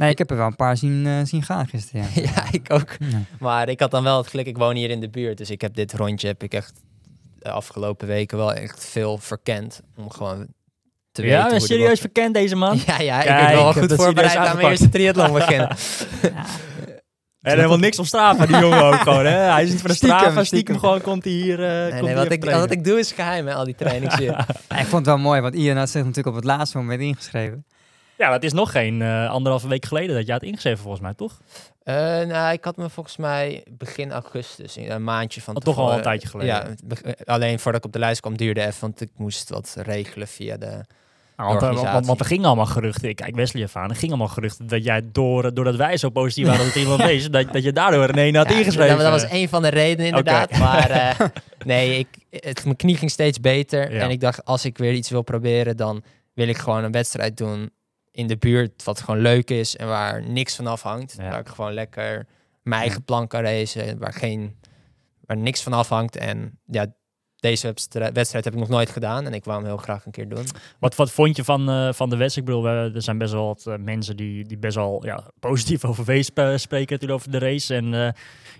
Speaker 1: nee, ik heb er wel een paar zien, eh, zien gaan gisteren. Ja. [LAUGHS]
Speaker 5: ja, ik ook.
Speaker 1: Ja.
Speaker 5: Maar ik had dan wel het geluk, ik woon hier in de buurt. Dus ik heb dit rondje, heb ik echt de afgelopen weken wel echt veel verkend. Om gewoon te weten
Speaker 3: Ja,
Speaker 5: hoe de
Speaker 3: serieus verkend deze man.
Speaker 5: Ja, ja, ik
Speaker 3: Kijk,
Speaker 5: ben wel
Speaker 3: ik heb
Speaker 5: goed voorbereid aan mijn eerste triathlon beginnen.
Speaker 3: En helemaal niks op Strava, die jongen ook gewoon. Hè? Hij is niet van de
Speaker 1: Stiekem,
Speaker 3: Strava, stiekem,
Speaker 1: stiekem.
Speaker 3: gewoon komt hij hier. eh
Speaker 5: Nee,
Speaker 3: komt
Speaker 5: nee, wat, ik, wat ik doe is geheim, hè, al die trainings [LAUGHS] hier.
Speaker 1: Ja, ik vond het wel mooi, want Ian had zich natuurlijk op het laatste moment ingeschreven.
Speaker 3: Ja, dat is nog geen eh, anderhalve week geleden dat jij het ingeschreven volgens mij, toch?
Speaker 5: Eh, nou, ik had me volgens mij begin augustus, in een maandje van
Speaker 3: Oh, toch al een tijdje geleden.
Speaker 5: Ja, be- alleen voordat ik op de lijst kwam duurde even, want ik moest wat regelen via de...
Speaker 3: Nou, want, eh, want, er gingen allemaal geruchten. Ik kijk Wesley even aan. Er gingen allemaal geruchten dat jij door, doordat wij zo positief waren op het Nederlands [LAUGHS] wees, dat, dat je daardoor ineens had
Speaker 5: Ja,
Speaker 3: ingeschreven.
Speaker 5: Dat, dat was een van de redenen inderdaad. Maar eh, [LAUGHS] nee, ik, het, mijn knie ging steeds beter.
Speaker 3: Ja.
Speaker 5: En ik dacht, als ik weer iets wil proberen, dan wil ik gewoon een wedstrijd doen in de buurt. Wat gewoon leuk is en waar niks van afhangt.
Speaker 3: Ja.
Speaker 5: Waar ik gewoon lekker mijn eigen plan kan racen. Waar, geen, waar niks van afhangt. En ja, deze wedstrijd, heb ik nog nooit gedaan. En ik wou hem heel graag een keer doen.
Speaker 3: Wat, wat vond je van, eh, van de wedstrijd? Ik bedoel, we- er zijn best wel wat eh, mensen die, die best wel ja, positief [LAUGHS] over Wees sp- spreken natuurlijk over de race. En eh,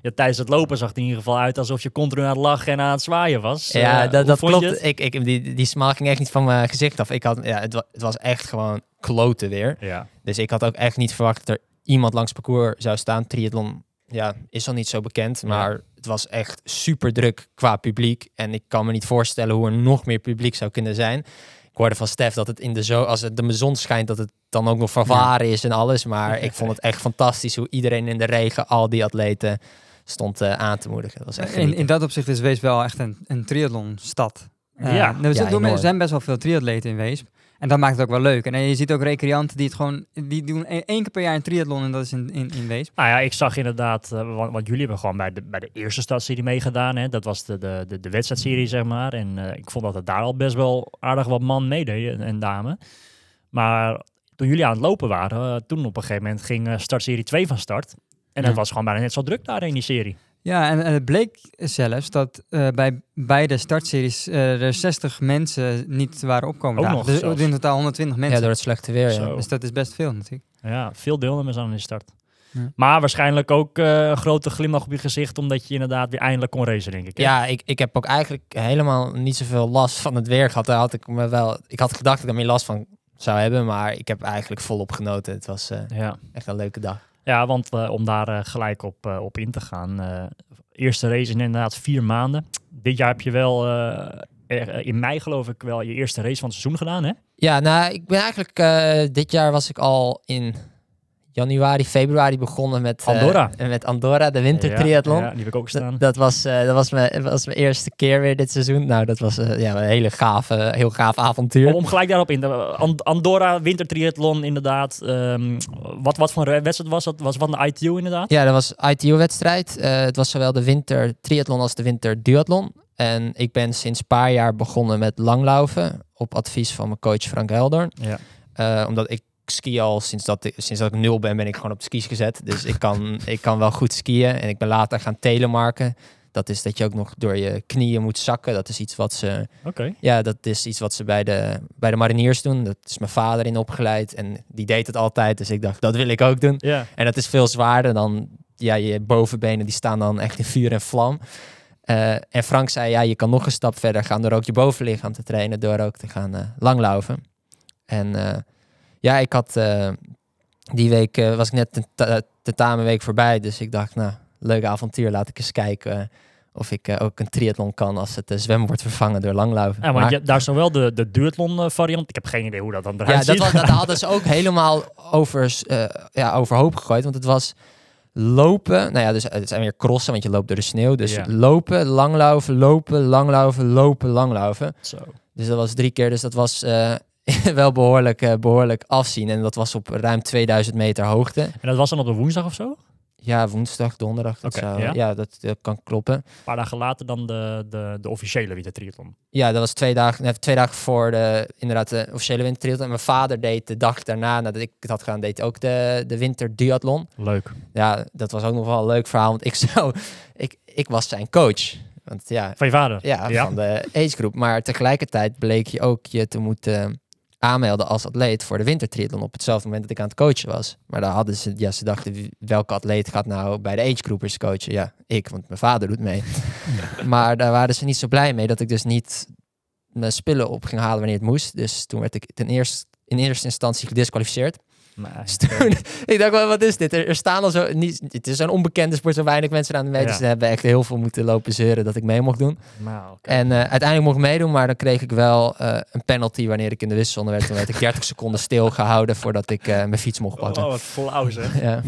Speaker 3: ja, tijdens het lopen zag het in ieder geval uit alsof je continu aan het lachen en aan het zwaaien was.
Speaker 5: Ja,
Speaker 3: Eh,
Speaker 5: dat, dat klopt. Ik, ik, die, die smaak ging echt niet van mijn gezicht af. Ik had, ja, het, het was echt gewoon kloten weer.
Speaker 3: Ja.
Speaker 5: Dus ik had ook echt niet verwacht dat er iemand langs het parcours zou staan. Triathlon ja, is al niet zo bekend, maar het was echt super druk qua publiek. En ik kan me niet voorstellen hoe er nog meer publiek zou kunnen zijn. Ik hoorde van Stef dat het in de zo als het de zon schijnt, dat het dan ook nog van varen is en alles. Maar ik vond het [LAUGHS] echt fantastisch hoe iedereen in de regen, al die atleten, stond eh, aan te moedigen. Dat was echt
Speaker 1: In, in dat opzicht is Wees wel echt een, een triathlonstad. Eh,
Speaker 3: Ja.
Speaker 1: er, zijn-
Speaker 5: Ja,
Speaker 1: doen- er zijn best wel veel triatleten in Weesp. En dat maakt het ook wel leuk. En eh, je ziet ook recreanten die het gewoon... Die doen e- één keer per jaar een triathlon en dat is in, in, in Weesp.
Speaker 3: Nou ja, ik zag inderdaad, eh, want, want jullie hebben gewoon bij de, bij de eerste stadsserie meegedaan. Hè? Dat was de, de, de, de wedstrijdserie, zeg maar. En eh, ik vond dat het daar al best wel aardig wat man meededen en, en dame. Maar toen jullie aan het lopen waren, eh, toen op een gegeven moment ging eh, startserie 2 van start. En het
Speaker 1: Ja.
Speaker 3: was gewoon bijna net zo druk daar in die serie.
Speaker 1: Ja, en, en het bleek zelfs dat eh, bij beide startseries eh, er 60 mensen niet waren opkomen.
Speaker 3: Ook
Speaker 1: dagen.
Speaker 3: nog
Speaker 1: dus
Speaker 3: zelfs.
Speaker 1: in totaal 120
Speaker 5: ja,
Speaker 1: mensen.
Speaker 5: door het slechte weer. Ja.
Speaker 1: Dus dat is best veel natuurlijk.
Speaker 3: Ja, veel deelnemers aan de start.
Speaker 1: Ja.
Speaker 3: Maar waarschijnlijk ook eh, een grote glimlach op je gezicht, omdat je inderdaad weer eindelijk kon racen, denk ik. hè?
Speaker 5: Ja, ik, ik heb ook eigenlijk helemaal niet zoveel last van het weer gehad. Daar had ik me wel. Ik had gedacht dat ik er meer last van zou hebben, maar ik heb eigenlijk volop genoten. Het was eh,
Speaker 3: ja.
Speaker 5: echt een leuke dag.
Speaker 3: Ja, want eh, om daar eh, gelijk op, eh, op in te gaan. eerste race in inderdaad vier maanden. Dit jaar heb je wel, in mei geloof ik, wel je eerste race van het seizoen gedaan, hè?
Speaker 5: Ja, nou, ik ben eigenlijk dit jaar was ik al in januari, februari begonnen met eh,
Speaker 3: Andorra.
Speaker 5: met Andorra, de wintertriathlon.
Speaker 3: Ja, ja, die heb ik ook staan.
Speaker 5: Dat, dat was, eh, dat was, mijn, was mijn eerste keer weer dit seizoen. Nou, dat was eh, ja, een hele gave, heel gaaf avontuur.
Speaker 3: Om, om gelijk daarop in. And- Andorra, wintertriathlon inderdaad. Ehm, wat, wat voor een wedstrijd was dat? Was van de ITU inderdaad?
Speaker 5: Ja, dat was ITU-wedstrijd. Het was zowel de winter triathlon als de winter duathlon. En ik ben sinds een paar jaar begonnen met langlaufen. Op advies van mijn coach Frank Helder.
Speaker 3: Ja.
Speaker 5: Omdat ik ski al sinds dat, ik, sinds dat ik nul ben, ben ik gewoon op de skis gezet. Dus ik kan, [LAUGHS] ik kan wel goed skiën. En ik ben later gaan telemarken. Dat is dat je ook nog door je knieën moet zakken. Dat is iets wat ze, ja, dat is iets wat ze bij de, bij de mariniers doen. Dat is mijn vader in opgeleid. En die deed het altijd. Dus ik dacht, dat wil ik ook doen. En dat is veel zwaarder dan ja, je bovenbenen, die staan dan echt in vuur en vlam. Eh, en Frank zei, ja, je kan nog een stap verder gaan door ook je bovenlichaam te trainen, door ook te gaan eh, langlaufen. En eh, ja, ik had eh, die week, eh, was ik net de ta- tentamenweek voorbij, dus ik dacht, nou, leuk avontuur, laat ik eens kijken eh, of ik ook een triathlon kan als het zwemmen wordt vervangen door langlaufen.
Speaker 3: Ja,
Speaker 5: Maar-
Speaker 3: je, daar is zowel de, de duathlon variant. Ik heb geen idee hoe dat dan eruit
Speaker 5: ja, dat,
Speaker 3: ziet.
Speaker 5: was, dat [LAUGHS] hadden ze ook helemaal over, ja, overhoop gegooid. Want het was lopen. Nou ja, dus het zijn weer crossen, want je loopt door de sneeuw. Dus
Speaker 3: Ja.
Speaker 5: lopen, langlopen, lopen, langlopen, lopen, langlopen.
Speaker 3: Zo.
Speaker 5: Dus dat was drie keer. Dus dat was [LAUGHS] wel behoorlijk, eh, behoorlijk afzien. En dat was op ruim 2000 meter hoogte.
Speaker 3: En dat was dan op een woensdag of zo?
Speaker 5: Ja, woensdag, donderdag. Dat zou,
Speaker 3: ja.
Speaker 5: ja, dat, dat kan kloppen.
Speaker 3: Een paar dagen later dan de, de, de officiële Witte Triathlon.
Speaker 5: Ja, dat was twee dagen, twee dagen voor de, inderdaad, de officiële wintertriathlon. En mijn vader deed de dag daarna, nadat ik het had gedaan, deed ook de, de winterduathlon.
Speaker 3: Leuk.
Speaker 5: Ja, dat was ook nog wel een leuk verhaal, want ik [LAUGHS] zou, ik, ik was zijn coach. Want ja,
Speaker 3: Van je vader?
Speaker 5: ja,
Speaker 3: Ja.
Speaker 5: van de agegroep. Maar tegelijkertijd bleek je ook je te moeten aanmelden als atleet voor de wintertriathlon op hetzelfde moment dat ik aan het coachen was. Maar daar hadden ze, ja, ze dachten, welke atleet gaat nou bij de agegroepers coachen? Ja, ik, want mijn vader doet mee. [LAUGHS] maar daar waren ze niet zo blij mee dat ik dus niet mijn spullen op ging halen wanneer het moest. Dus toen werd ik ten eerste in eerste instantie gedisqualificeerd. [LAUGHS] Toen, ik dacht, wel, wat is dit? Er, er staan al zo, niet, het is zo'n onbekende sport, zo weinig mensen aan de mee.
Speaker 3: Ja.
Speaker 5: Dus ze hebben echt heel veel moeten lopen zeuren dat ik mee mocht doen.
Speaker 3: Nou.
Speaker 5: En eh, uiteindelijk mocht ik meedoen, maar dan kreeg ik wel eh, een penalty wanneer ik in de wisselzone werd. Toen werd ik 30 [LAUGHS] seconden stilgehouden voordat ik eh, mijn fiets mocht pakken.
Speaker 3: Oh, wat flauw zeg.
Speaker 5: Ja.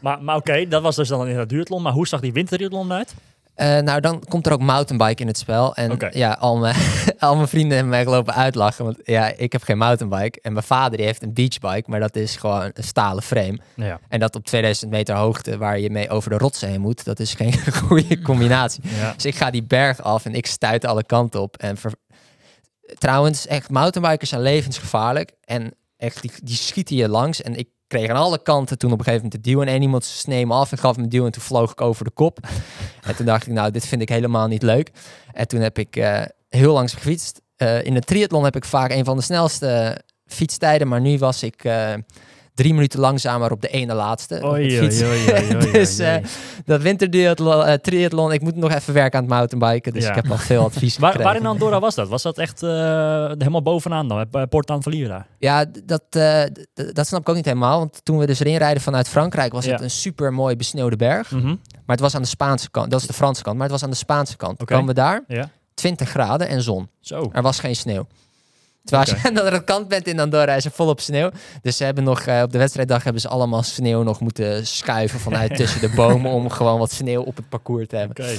Speaker 3: Maar, maar oké, dat was dus dan in het duathlon. Maar hoe zag die winterduathlon eruit?
Speaker 5: Eh, nou, dan komt er ook mountainbike in het spel. En ja, al mijn, [LAUGHS] al mijn vrienden hebben mij gelopen uitlachen. Want ja, ik heb geen mountainbike. En mijn vader die heeft een beachbike, maar dat is gewoon een stalen frame.
Speaker 3: Ja.
Speaker 5: En dat op 2000 meter hoogte waar je mee over de rotsen heen moet, dat is geen [LAUGHS] goede combinatie.
Speaker 3: ja.
Speaker 5: Dus ik ga die berg af en ik stuit alle kanten op. En ver- Trouwens, echt, mountainbikers zijn levensgevaarlijk. En echt, die, die schieten je langs. En ik kreeg aan alle kanten toen op een gegeven moment de duw. En iemand sneed me af en gaf me duw. En toen vloog ik over de kop. [LAUGHS] en toen dacht ik, nou, dit vind ik helemaal niet leuk. En toen heb ik eh, heel langs gefietst. Eh, in de triathlon heb ik vaak een van de snelste fietstijden. Maar nu was ik eh, drie minuten langzamer op de ene laatste.
Speaker 3: Oei, oei, oei, [LAUGHS]
Speaker 5: dus dat winterduathlon, eh, triathlon, ik moet nog even werken aan het mountainbiken. Dus
Speaker 3: Ja.
Speaker 5: ik heb al veel advies [LAUGHS]
Speaker 3: Waar, waar in Andorra was dat? Was dat echt eh, helemaal bovenaan dan? Bij Port Anvalira?
Speaker 5: Ja, dat, eh, dat snap ik ook niet helemaal. Want toen we dus erin rijden vanuit Frankrijk, was het een super mooi besneeuwde berg.
Speaker 3: Mhm.
Speaker 5: Maar het was aan de Spaanse kant. Dat is de Franse kant, maar het was aan de Spaanse kant.
Speaker 3: Oké.
Speaker 5: kwamen we daar,
Speaker 3: Ja.
Speaker 5: 20 graden en zon.
Speaker 3: Zo.
Speaker 5: Er was geen sneeuw. Terwijl als je [LAUGHS] aan de andere kant bent in Andorra, is er volop sneeuw. Dus ze hebben nog, eh, op de wedstrijddag hebben ze allemaal sneeuw nog moeten schuiven vanuit [LAUGHS] tussen de bomen om gewoon wat sneeuw op het parcours te hebben.
Speaker 3: Oké.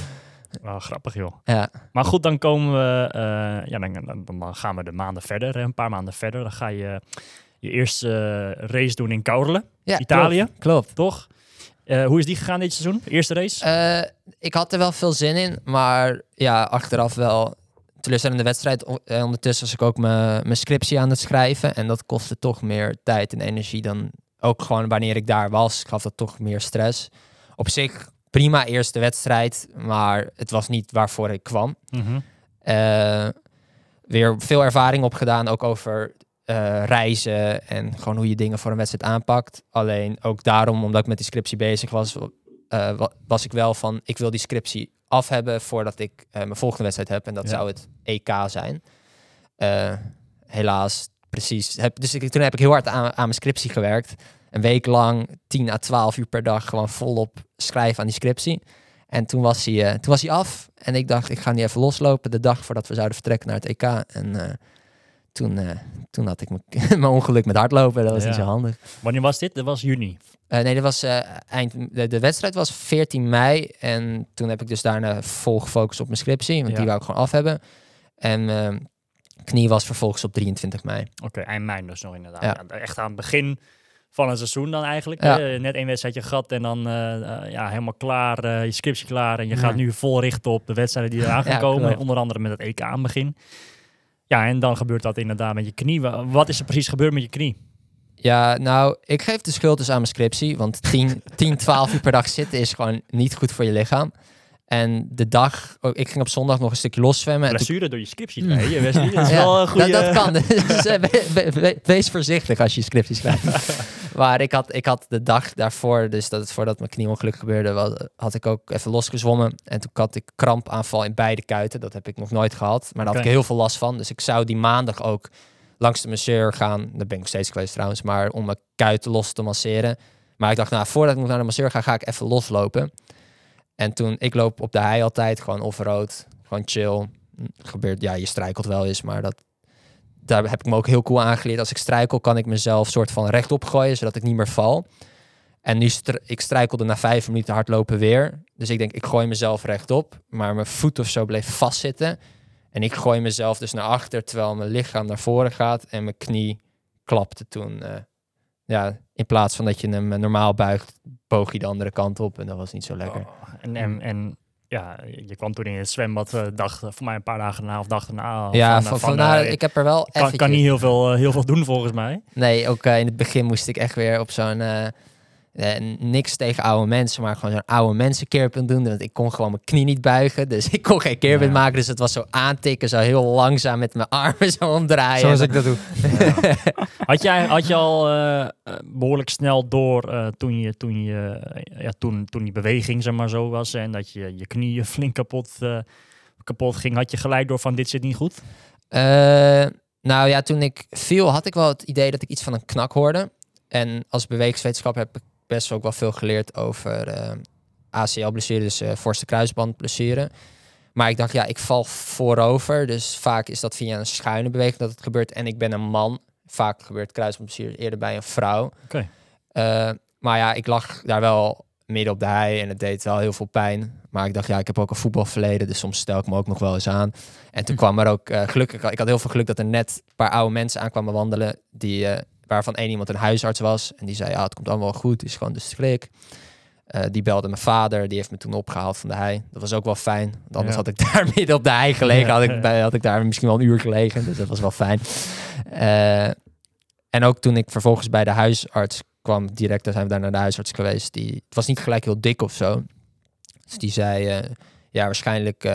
Speaker 3: Wel grappig joh.
Speaker 5: Ja,
Speaker 3: Maar goed, dan komen we, eh, ja, dan, dan, gaan we de maanden verder, een paar maanden verder. Dan ga je je eerste race doen in Caorle,
Speaker 5: ja
Speaker 3: Italië.
Speaker 5: Klopt. klopt.
Speaker 3: toch? Eh, hoe is die gegaan dit seizoen? Eerste race?
Speaker 5: Ik had er wel veel zin in, maar ja, achteraf wel teleurstellende wedstrijd. Eh, ondertussen was ik ook mijn mijn scriptie aan het schrijven en dat kostte toch meer tijd en energie dan ook gewoon wanneer ik daar was. Gaf dat toch meer stress. Op zich prima eerste wedstrijd, maar het was niet waarvoor ik kwam.
Speaker 3: Mhm.
Speaker 5: Eh, weer veel ervaring opgedaan, ook over eh, reizen en gewoon hoe je dingen voor een wedstrijd aanpakt. Alleen ook daarom, omdat ik met die scriptie bezig was, eh, wa- was ik wel van, ik wil die scriptie af hebben voordat ik eh, mijn volgende wedstrijd heb. En dat
Speaker 3: Ja.
Speaker 5: zou het EK zijn. Eh, helaas, precies. Heb, dus ik, toen heb ik heel hard aan, aan mijn scriptie gewerkt. Een week lang, 10 à 12 uur per dag, gewoon volop schrijven aan die scriptie. En toen was hij, toen was hij af. En ik dacht, ik ga niet even loslopen de dag voordat we zouden vertrekken naar het EK. En toen, eh, toen had ik [LAUGHS] mijn- ongeluk met hardlopen. Dat was niet zo handig.
Speaker 3: Wanneer was dit? Dat was juni.
Speaker 5: Eh, nee, dat was eh, eind. De, de wedstrijd was 14 mei. En toen heb ik dus daarna vol gefocust op mijn scriptie. Want
Speaker 3: Ja.
Speaker 5: die wou ik gewoon af hebben. En knie was vervolgens op 23 mei.
Speaker 3: Oké, eind mei dus nog inderdaad.
Speaker 5: Ja.
Speaker 3: Echt aan het begin van een seizoen dan eigenlijk. Net één wedstrijdje gehad en dan ja, helemaal klaar, je scriptie klaar. En je gaat nu vol richten op de wedstrijden die eraan gaan komen. Onder andere met het EK aan begin. Ja, en dan gebeurt dat inderdaad met je knie. Wa- Wat is er precies gebeurd met je knie?
Speaker 5: Ja, nou, ik geef de schuld dus aan mijn scriptie. Want 10, 10 12 uur per dag zitten is gewoon niet goed voor je lichaam. En de dag, oh, ik ging op zondag nog een stukje loszwemmen. Toen-
Speaker 3: Blessure door je scriptie. Nee, je Wesley. Dat is [LAUGHS]
Speaker 5: Ja,
Speaker 3: wel een goede...
Speaker 5: dat, dat kan. [LAUGHS] [LAUGHS] Dus eh, we- we- we- wees voorzichtig als je scriptie schrijft. Maar ik had, ik had de dag daarvoor, dus dat het voordat mijn knieongeluk gebeurde, had ik ook even losgezwommen. En toen had ik krampaanval in beide kuiten. Dat heb ik nog nooit gehad. Maar daar had ik heel veel last van. Dus ik zou die maandag ook langs de masseur gaan. Daar ben ik nog steeds geweest trouwens. Maar om mijn kuiten los te masseren. Maar ik dacht, nou, voordat ik nog naar de masseur ga, ga ik even loslopen. En toen, ik loop op de hei altijd, gewoon off-road. Gewoon chill. Gebeurt, ja, je strijkelt wel eens, maar dat, daar heb ik me ook heel cool aangeleerd. Als ik strijkel, kan ik mezelf soort van rechtop gooien, zodat ik niet meer val. En nu ik strijkelde na vijf minuten hardlopen weer. Dus ik denk, ik gooi mezelf rechtop. Maar mijn voet of zo bleef vastzitten. En ik gooi mezelf dus naar achter, terwijl mijn lichaam naar voren gaat. En mijn knie klapte toen. eh, ja, in plaats van dat je hem normaal buigt, boog je de andere kant op. En dat was niet zo lekker.
Speaker 3: Oh, en, en ja, je kwam toen in het zwembad, eh, dag, voor mij een paar dagen na of dag erna.
Speaker 5: ja,
Speaker 3: van,
Speaker 5: van,
Speaker 3: van, eh,
Speaker 5: ik heb er wel
Speaker 3: kan, kan niet heel veel, eh, heel veel doen volgens mij.
Speaker 5: Nee, ook eh, in het begin moest ik echt weer op zo'n... eh, niks tegen oude mensen, maar gewoon zo'n oude mensenkeerpunt doen. Want ik kon gewoon mijn knie niet buigen. Dus [LAUGHS] ik kon geen keerpunt
Speaker 3: Ja.
Speaker 5: maken. Dus het was zo aantikken, zo heel langzaam met mijn armen [LAUGHS] zo omdraaien.
Speaker 1: Zoals ik dat doe.
Speaker 3: Had, jij, had je al eh, eh, behoorlijk snel door eh, toen, je, toen, je, ja, toen, toen die beweging zeg maar zo was en dat je je knieën [LAUGHS] flink kapot, eh, kapot ging, had je gelijk door van dit zit niet goed?
Speaker 5: Eh, nou ja, toen ik viel had ik wel het idee dat ik iets van een knak hoorde. En als bewegingswetenschap heb ik best ook wel veel geleerd over eh ACL-blessure, dus eh voorste kruisbandblessure. Maar ik dacht, ja, ik val voorover. Dus vaak is dat via een schuine beweging dat het gebeurt. En ik ben een man. Vaak gebeurt kruisbandblessure eerder bij een vrouw. Eh, maar ja, ik lag daar wel midden op de hei en het deed wel heel veel pijn. Maar ik dacht, ja, ik heb ook een voetbalverleden, dus soms stel ik me ook nog wel eens aan. En toen kwam er ook gelukkig, ik had heel veel geluk dat er net een paar oude mensen aankwamen wandelen, die, eh, waarvan één iemand een huisarts was. En die zei, ja, het komt allemaal wel goed, het is gewoon de schrik. Eh, die belde mijn vader, die heeft me toen opgehaald van de hei. Dat was ook wel fijn, want anders
Speaker 3: Ja.
Speaker 5: had ik [LAUGHS] daar midden op de hei gelegen. Had, ik, bij- had ik daar misschien wel een uur gelegen, dus dat was wel fijn. Eh, en ook toen ik vervolgens bij de huisarts kwam, direct daar zijn we daar naar de huisarts geweest. Die, het was niet gelijk heel dik of zo. Dus die zei, eh, ja, waarschijnlijk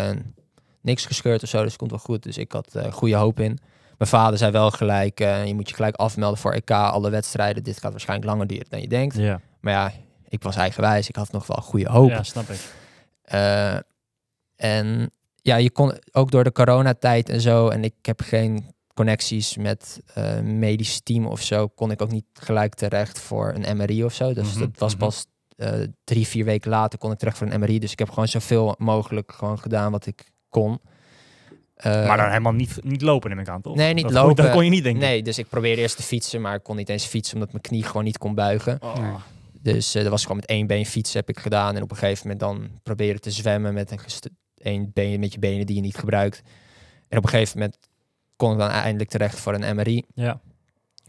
Speaker 5: niks gescheurd of zo, dus het komt wel goed. Dus ik had goede hoop in. Mijn vader zei wel gelijk, eh, je moet je gelijk afmelden voor EK, alle wedstrijden. Dit gaat waarschijnlijk langer duren dan je denkt.
Speaker 3: Ja,
Speaker 5: Maar ja, ik was eigenwijs, ik had nog wel goede hoop.
Speaker 3: ja snap ik.
Speaker 5: Eh, en ja, je kon ook door de coronatijd en zo, en ik heb geen connecties met eh medisch team of zo, kon ik ook niet gelijk terecht voor een MRI of zo. Dus
Speaker 3: Mhm,
Speaker 5: dat was
Speaker 3: mhm.
Speaker 5: pas drie, vier weken later kon ik terecht voor een MRI. Dus ik heb gewoon zoveel mogelijk gewoon gedaan wat ik kon. Eh,
Speaker 3: maar dan helemaal niet, niet lopen neem ik aan, toch?
Speaker 5: Nee, niet
Speaker 3: dat
Speaker 5: lopen.
Speaker 3: Kon, dat kon je niet denken.
Speaker 5: Nee, dus ik probeerde eerst te fietsen, maar ik kon niet eens fietsen omdat mijn knie gewoon niet kon buigen.
Speaker 3: Oh.
Speaker 5: Dus eh, dat was gewoon met één been fietsen heb ik gedaan. En op een gegeven moment dan proberen te zwemmen met een één been met je benen die je niet gebruikt. En op een gegeven moment kon ik dan eindelijk terecht voor een MRI.
Speaker 3: Ja.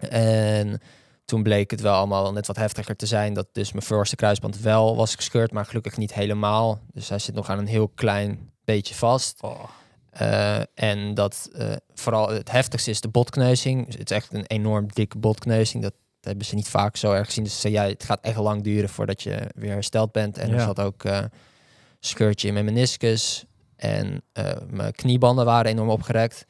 Speaker 5: En toen bleek het wel allemaal net wat heftiger te zijn. Dat dus mijn voorste kruisband wel was gescheurd, maar gelukkig niet helemaal. Dus hij zit nog aan een heel klein beetje vast.
Speaker 3: Oh.
Speaker 5: Eh, en dat eh, vooral het heftigste is de botkneuzing. Dus het is echt een enorm dikke botkneuzing. Dat hebben ze niet vaak zo erg gezien. Dus ze ja, het gaat echt lang duren voordat je weer hersteld bent. En er zat ook eh scheurtje in mijn meniscus. En mijn kniebanden waren enorm opgerekt.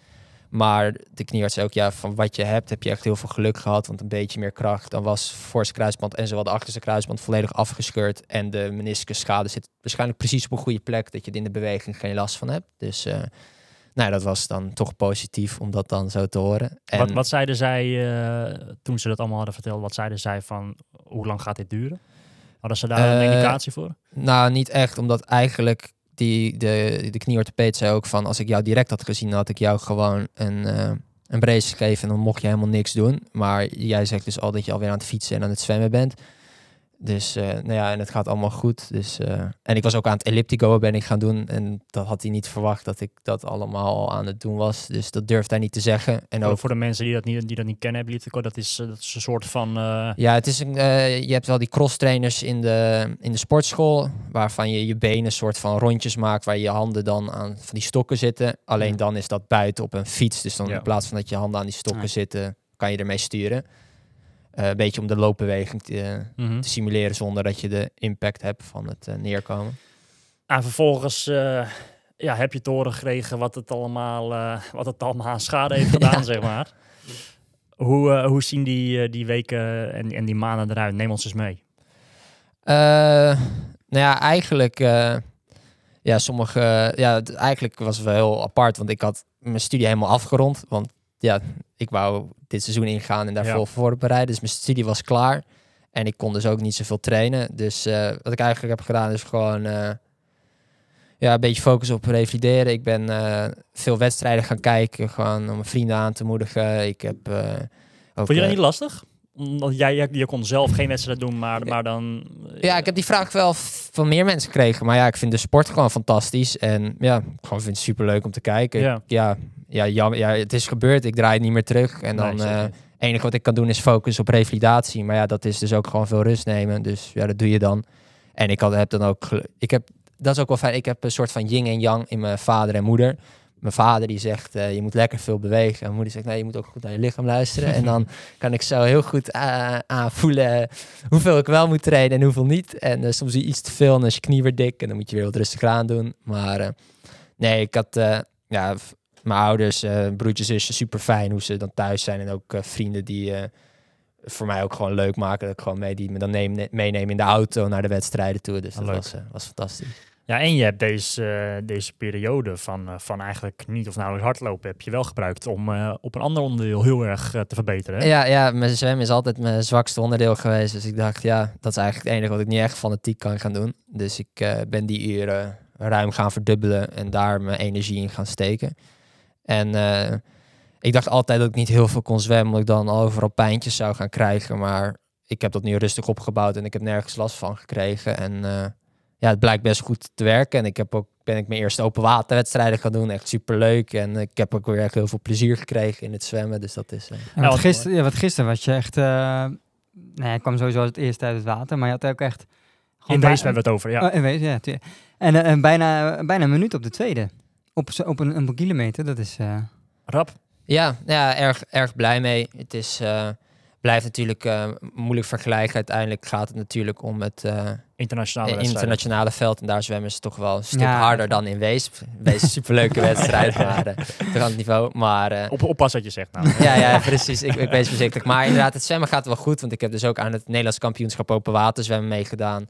Speaker 5: Maar de kniearts zei ook, ja, van wat je hebt, heb je echt heel veel geluk gehad. Want een beetje meer kracht, dan was voorste kruisband en zowel de achterste kruisband volledig afgescheurd. En de meniscusschade zit waarschijnlijk precies op een goede plek, dat je er in de beweging geen last van hebt. Dus eh, nou, ja, dat was dan toch positief om dat dan zo te horen. En,
Speaker 3: Wat, wat zeiden zij eh, toen ze dat allemaal hadden verteld? Wat zeiden zij van hoe lang gaat dit duren? Hadden ze daar een
Speaker 5: Eh,
Speaker 3: indicatie voor?
Speaker 5: Nou, niet echt, omdat eigenlijk die, de, de knieorthopeed zei ook van... als ik jou direct had gezien, had ik jou gewoon een, eh een brace gegeven... en dan mocht je helemaal niks doen. Maar jij zegt dus al dat je alweer aan het fietsen en aan het zwemmen bent. Dus, eh, nou ja, en het gaat allemaal goed. Dus, eh, en ik was ook aan het elliptico ben ik gaan doen. En dat had hij niet verwacht dat ik dat allemaal al aan het doen was. Dus dat durfde hij niet te zeggen. En
Speaker 3: Voor,
Speaker 5: ook,
Speaker 3: voor de mensen die dat niet, die dat niet kennen, Elliptico, dat is, eh, dat is een soort van...
Speaker 5: ja, het is een, je hebt wel die cross trainers in de, in de sportschool. Waarvan je je benen soort van rondjes maakt. Waar je handen dan aan van die stokken zitten. Alleen
Speaker 3: Ja.
Speaker 5: dan is dat buiten op een fiets. Dus dan
Speaker 3: Ja.
Speaker 5: in plaats van dat je handen aan die stokken
Speaker 1: Ja.
Speaker 5: zitten, kan je ermee sturen. Eh, een beetje om de loopbeweging te,
Speaker 3: mhm.
Speaker 5: te simuleren zonder dat je de impact hebt van het eh, neerkomen.
Speaker 3: En vervolgens eh, ja, heb je te horen gekregen wat het allemaal, wat het allemaal aan schade heeft [LAUGHS] gedaan, zeg maar. Hoe, hoe zien die, die weken en, en die maanden eruit? Neem ons eens mee.
Speaker 5: Nou ja, eigenlijk, ja, sommige, ja, eigenlijk was het wel heel apart, want ik had mijn studie helemaal afgerond, want ja, ik wou dit seizoen ingaan en daarvoor
Speaker 3: Ja.
Speaker 5: voorbereiden, dus mijn studie was klaar en ik kon dus ook niet zoveel trainen. Dus eh, wat ik eigenlijk heb gedaan is gewoon, eh, ja, een beetje focussen op revalideren. Ik ben eh, veel wedstrijden gaan kijken, gewoon om mijn vrienden aan te moedigen. Ik heb ook,
Speaker 3: Vond je dat niet lastig? Omdat jij, jij, je kon zelf geen wedstrijd doen, maar, maar dan...
Speaker 5: Ja, ik heb die vraag wel van meer mensen gekregen. Maar ja, ik vind de sport gewoon fantastisch. En ja, ik gewoon vind het super leuk om te kijken.
Speaker 3: Ja.
Speaker 5: Ja, ja, ja, ja, het is gebeurd. Ik draai het niet meer terug. En
Speaker 3: Nee,
Speaker 5: dan eh
Speaker 3: niet.
Speaker 5: enige wat ik kan doen is focussen op revalidatie. Maar ja, dat is dus ook gewoon veel rust nemen. Dus ja, dat doe je dan. En ik had, heb dan ook... Ik heb, dat is ook wel fijn. Ik heb een soort van yin en yang in mijn vader en moeder. Mijn vader die zegt, eh, je moet lekker veel bewegen. En mijn moeder zegt, nee, je moet ook goed naar je lichaam luisteren. en dan [LAUGHS] kan ik zo heel goed eh, aanvoelen hoeveel ik wel moet trainen en hoeveel niet. En soms zie je iets te veel en dan is je knie weer dik en dan moet je weer wat rustiger aan doen. Maar nee, ik had ja, mijn ouders, eh broertjes, zusjes, super fijn hoe ze dan thuis zijn. En ook eh, vrienden die eh, voor mij ook gewoon leuk maken. Dat ik gewoon mee, die me dan neem, meenemen in de auto naar de wedstrijden toe. Dus
Speaker 3: Ah,
Speaker 5: dat
Speaker 3: leuk.
Speaker 5: was, was fantastisch.
Speaker 3: Ja, en je hebt deze, deze periode van, van eigenlijk niet of nauwelijks hardlopen heb je wel gebruikt om op een ander onderdeel heel erg te verbeteren. hè?
Speaker 5: Ja, ja, mijn zwemmen is altijd mijn zwakste onderdeel geweest. Dus ik dacht, ja, dat is eigenlijk het enige wat ik niet echt fanatiek kan gaan doen. Dus ik ben die uren ruim gaan verdubbelen en daar mijn energie in gaan steken. En eh, ik dacht altijd dat ik niet heel veel kon zwemmen, omdat ik dan overal pijntjes zou gaan krijgen. Maar ik heb dat nu rustig opgebouwd en ik heb nergens last van gekregen. En eh, ja, het blijkt best goed te werken. En ik heb ook, ben ik mijn eerste open waterwedstrijden gaan doen. Echt super leuk. En ik heb ook weer echt heel veel plezier gekregen in het zwemmen. Dus dat is... eh,
Speaker 3: wat-
Speaker 1: gisteren, ja, wat gisteren was je echt... eh ja, ik kwam sowieso als het eerst uit het water, maar je had ook echt...
Speaker 3: In deze hebben we het over, ja.
Speaker 1: Oh, in wezen, ja. eh, en bijna, bijna een minuut op de tweede. Op, op een, een kilometer, dat is... eh,
Speaker 3: Rap.
Speaker 5: Ja, ja erg, erg blij mee. Het is, eh, blijft natuurlijk eh, moeilijk vergelijken. Uiteindelijk gaat het natuurlijk om het eh,
Speaker 3: Internationale
Speaker 5: internationale veld. En daar zwemmen ze toch wel een stuk
Speaker 1: Ja,
Speaker 5: harder dan in Weesp. Wees een superleuke [LAUGHS] wedstrijd, maar toch aan het niveau. Maar
Speaker 3: Op, oppas wat je zegt nou.
Speaker 5: ja, ja, precies. Ik, ik wees voorzichtig. Maar inderdaad, het zwemmen gaat wel goed. Want ik heb dus ook aan het Nederlands kampioenschap open water zwemmen meegedaan.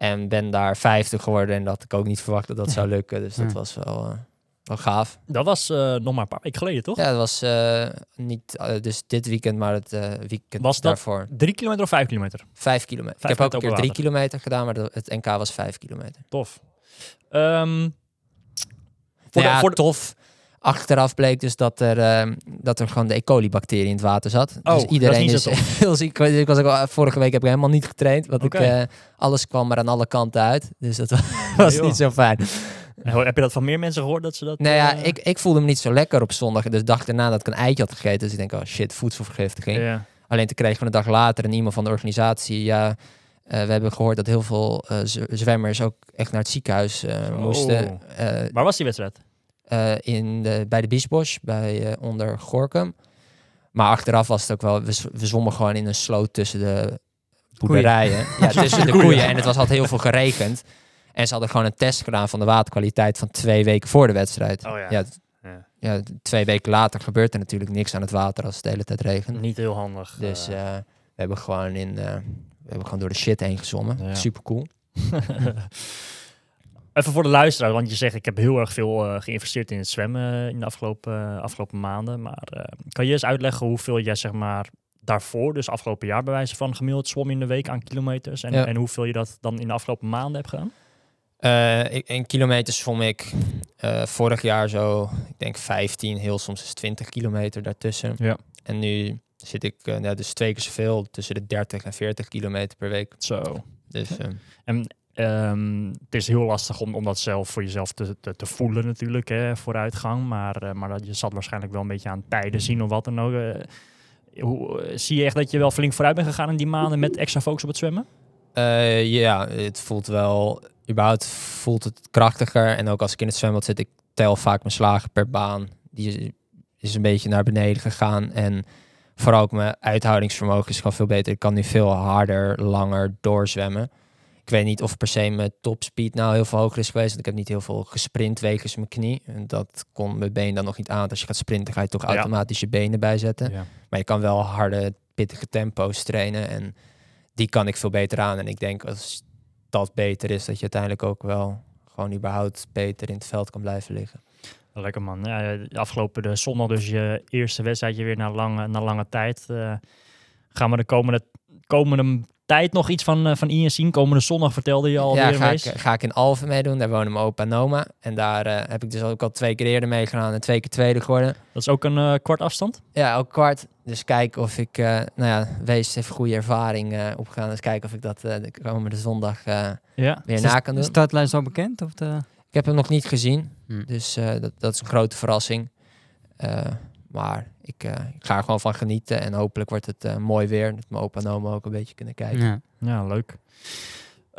Speaker 5: En ben daar vijfde geworden. En dat had ik ook niet verwacht dat dat zou lukken. Dus dat
Speaker 1: Ja.
Speaker 5: was wel, eh, wel gaaf.
Speaker 3: Dat was eh, nog maar een paar weken geleden, toch?
Speaker 5: Ja, dat was eh, niet dus dit weekend, maar het weekend
Speaker 3: Was dat-
Speaker 5: daarvoor.
Speaker 3: Drie kilometer of vijf kilometer?
Speaker 5: Vijf kilometer.
Speaker 3: Vijf
Speaker 5: ik heb ook een keer drie kilometer gedaan, maar het NK was vijf kilometer.
Speaker 3: Tof. Ehm, voor
Speaker 5: ja,
Speaker 3: de, voor de,
Speaker 5: tof. Achteraf bleek dus dat er, eh, dat er gewoon de E. coli-bacterie in het water zat.
Speaker 3: Oh,
Speaker 5: dus iedereen
Speaker 3: is [LAUGHS]
Speaker 5: heel ziek. Ik was ook, vorige week heb ik helemaal niet getraind, want ik, eh, alles kwam er aan alle kanten uit. Dus dat [LAUGHS] was niet zo fijn.
Speaker 3: heb je dat van meer mensen gehoord dat ze dat...
Speaker 5: Nou ja,
Speaker 3: eh,
Speaker 5: ik, ik voelde me niet zo lekker op zondag. Dus dag daarna dat ik een eitje had gegeten. Dus ik denk, oh shit, voedselvergiftiging.
Speaker 3: ja.
Speaker 5: Alleen te kregen van een dag later een e-mail van de organisatie. Ja, eh, we hebben gehoord dat heel veel zwemmers ook echt naar het ziekenhuis moesten.
Speaker 3: Waar was die wedstrijd?
Speaker 5: Eh, in de, bij de Biesbosch, bij eh, onder Gorkum. Maar achteraf was het ook wel, we, we zwommen gewoon in een sloot tussen de boerderijen. [LAUGHS] Ja, tussen de koeien. En het was altijd heel veel geregend. En ze hadden gewoon een test gedaan van de waterkwaliteit van twee weken voor de wedstrijd.
Speaker 3: Oh ja.
Speaker 5: ja,
Speaker 3: Ja.
Speaker 5: ja, twee weken later gebeurt er natuurlijk niks aan het water als het de hele tijd regent.
Speaker 3: Niet heel handig.
Speaker 5: Dus
Speaker 3: eh.
Speaker 5: we hebben gewoon in, eh, we hebben gewoon door de shit heen gezwommen.
Speaker 3: Ja.
Speaker 5: Super cool. [LAUGHS]
Speaker 3: Even voor de luisteraar, want je zegt ik heb heel erg veel eh, geïnvesteerd in het zwemmen eh, in de afgelopen, eh, afgelopen maanden. Maar eh, kan je eens uitleggen hoeveel jij zeg maar daarvoor, dus afgelopen jaar bij wijze van gemiddeld zwom in de week aan kilometers en,
Speaker 5: Ja.
Speaker 3: en hoeveel je dat dan in de afgelopen maanden hebt gedaan?
Speaker 5: Eh, ik- in kilometers zwom ik eh, vorig jaar zo, ik denk 15, heel soms is 20 kilometer daartussen.
Speaker 3: Ja.
Speaker 5: En nu zit ik ja, dus twee keer zoveel, tussen de 30 en 40 kilometer per week.
Speaker 3: Zo.
Speaker 5: Dus eh,
Speaker 3: En ehm, het is heel lastig om, om dat zelf voor jezelf te, te, voelen natuurlijk, hè, vooruitgang. Maar, eh, maar dat, je zat waarschijnlijk wel een beetje aan tijden zien of wat dan ook. Eh, hoe, eh, zie je echt dat je wel flink vooruit bent gegaan in die maanden met extra focus op het zwemmen?
Speaker 5: Ja, het voelt wel, überhaupt voelt het krachtiger. En ook als ik in het zwembad zit, ik tel vaak mijn slagen per baan. Die is een beetje naar beneden gegaan. En vooral ook mijn uithoudingsvermogen is gewoon veel beter. Ik kan nu veel harder, langer doorzwemmen. Ik weet niet of per se mijn topspeed nou heel veel hoger is geweest. Want ik heb niet heel veel gesprint wegens mijn knie. En dat kon mijn been dan nog niet aan. Want Als je gaat sprinten ga je toch
Speaker 3: Ja.
Speaker 5: automatisch je benen bijzetten.
Speaker 3: Ja.
Speaker 5: Maar je kan wel harde, pittige tempo's trainen. En die kan ik veel beter aan. En ik denk als dat beter is, dat je uiteindelijk ook wel gewoon überhaupt beter in het veld kan blijven liggen.
Speaker 3: Lekker man. Ja, de afgelopen de zondag dus je eerste wedstrijdje weer na lange, na lange tijd. Eh, gaan we de komende, komende tijd nog iets van, eh, van Ian zien? Komende zondag vertelde je al
Speaker 5: ja,
Speaker 3: weer
Speaker 5: ga ik,
Speaker 3: meest.
Speaker 5: ga ik in Alphen meedoen. Daar wonen mijn opa en oma. En daar eh, heb ik dus ook al twee keer eerder meegedaan en twee keer tweede geworden.
Speaker 3: Dat is ook een eh, kwart afstand.
Speaker 5: Ja, ook kwart. Dus kijken of ik, eh, nou ja, wees even goede ervaring eh opgaan. Dus kijken of ik dat eh, de komende zondag eh,
Speaker 3: Ja.
Speaker 5: weer
Speaker 1: Is
Speaker 5: na
Speaker 1: de
Speaker 5: kan doen.
Speaker 1: startlijn zo bekend? Of de...
Speaker 5: Ik heb hem nog niet gezien.
Speaker 1: Hm.
Speaker 5: Dus eh, dat, dat is een grote verrassing. Maar ik, eh, ik ga er gewoon van genieten. En hopelijk wordt het eh, mooi weer. Dat mijn opa en oma ook een beetje kunnen kijken.
Speaker 1: Ja.
Speaker 3: Ja, leuk.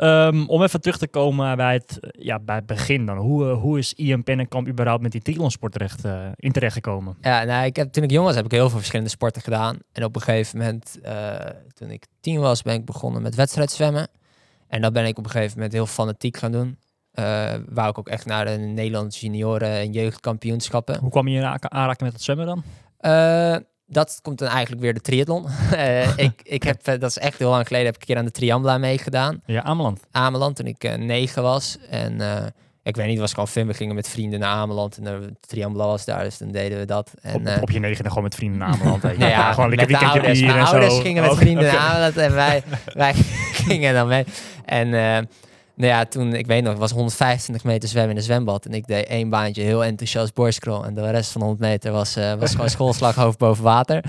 Speaker 3: Ehm, om even terug te komen bij het, eh, ja, bij het begin dan. Hoe, hoe is Ian Pennenkamp überhaupt met die triathlonsport terecht, eh, in terecht gekomen?
Speaker 5: Ja, nou, ik heb, toen ik jong was heb ik heel veel verschillende sporten gedaan. En op een gegeven moment, eh, toen ik tien was, ben ik begonnen met wedstrijdzwemmen. En dat ben ik op een gegeven moment heel fanatiek gaan doen. Eh wou ik ook echt naar de Nederlandse junioren en jeugdkampioenschappen.
Speaker 3: Hoe kwam je in aanraking met het zwemmen dan?
Speaker 5: Eh, dat komt dan eigenlijk weer de triathlon. [LAUGHS] Eh, [LAUGHS] ik, ik heb, dat is echt heel lang geleden, heb ik een keer aan de Triambla meegedaan.
Speaker 3: Ja, Ameland.
Speaker 5: Ameland toen ik negen was. En ik weet niet, het was gewoon film. We gingen met vrienden naar Ameland en de Triambla was daar, dus dan deden we dat. En,
Speaker 3: op, op je negende gewoon met vrienden naar Ameland. je.
Speaker 5: nou [LAUGHS] ja,
Speaker 3: gewoon lekker weekendje
Speaker 5: ouders.
Speaker 3: bier zo.
Speaker 5: ouders gingen met
Speaker 3: Oh,
Speaker 5: vrienden naar Ameland en wij, wij gingen dan mee. En nou ja, toen, ik weet nog, het was 125 meter zwemmen in een zwembad. En ik deed één baantje heel enthousiast borstcrawl. En de rest van de 100 meter was, eh, was gewoon [LAUGHS] schoolslag hoofd boven water.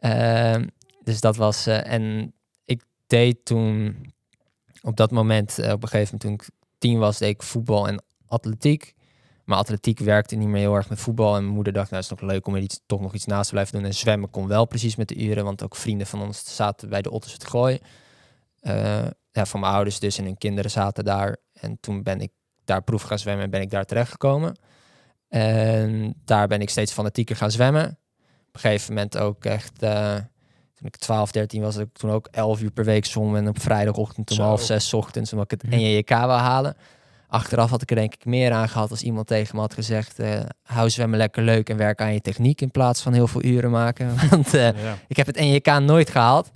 Speaker 5: Ehm, dus dat was... eh, en ik deed toen op dat moment, eh, op een gegeven moment toen ik tien was, deed ik voetbal en atletiek. Maar atletiek werkte niet meer heel erg met voetbal. En mijn moeder dacht, nou, het is nog leuk om er iets, toch nog iets naast te blijven doen. En zwemmen kon wel precies met de uren, want ook vrienden van ons zaten bij de Otters het Gooi. Ja, van mijn ouders dus en hun kinderen zaten daar. En toen ben ik daar proef gaan zwemmen en ben ik daar terechtgekomen. En daar ben ik steeds fanatieker gaan zwemmen. Op een gegeven moment ook echt, eh, toen ik 12, 13 was, dat ik toen ook 11 uur per week zwom. En op vrijdagochtend om
Speaker 3: Zo.
Speaker 5: half zes ochtends, omdat ik het
Speaker 3: Hm.
Speaker 5: NJK wou halen. Achteraf had ik er denk ik meer aan gehad als iemand tegen me had gezegd... eh, hou zwemmen lekker leuk en werk aan je techniek in plaats van heel veel uren maken. [LAUGHS] Want eh,
Speaker 3: Ja.
Speaker 5: ik heb het NJK nooit gehaald.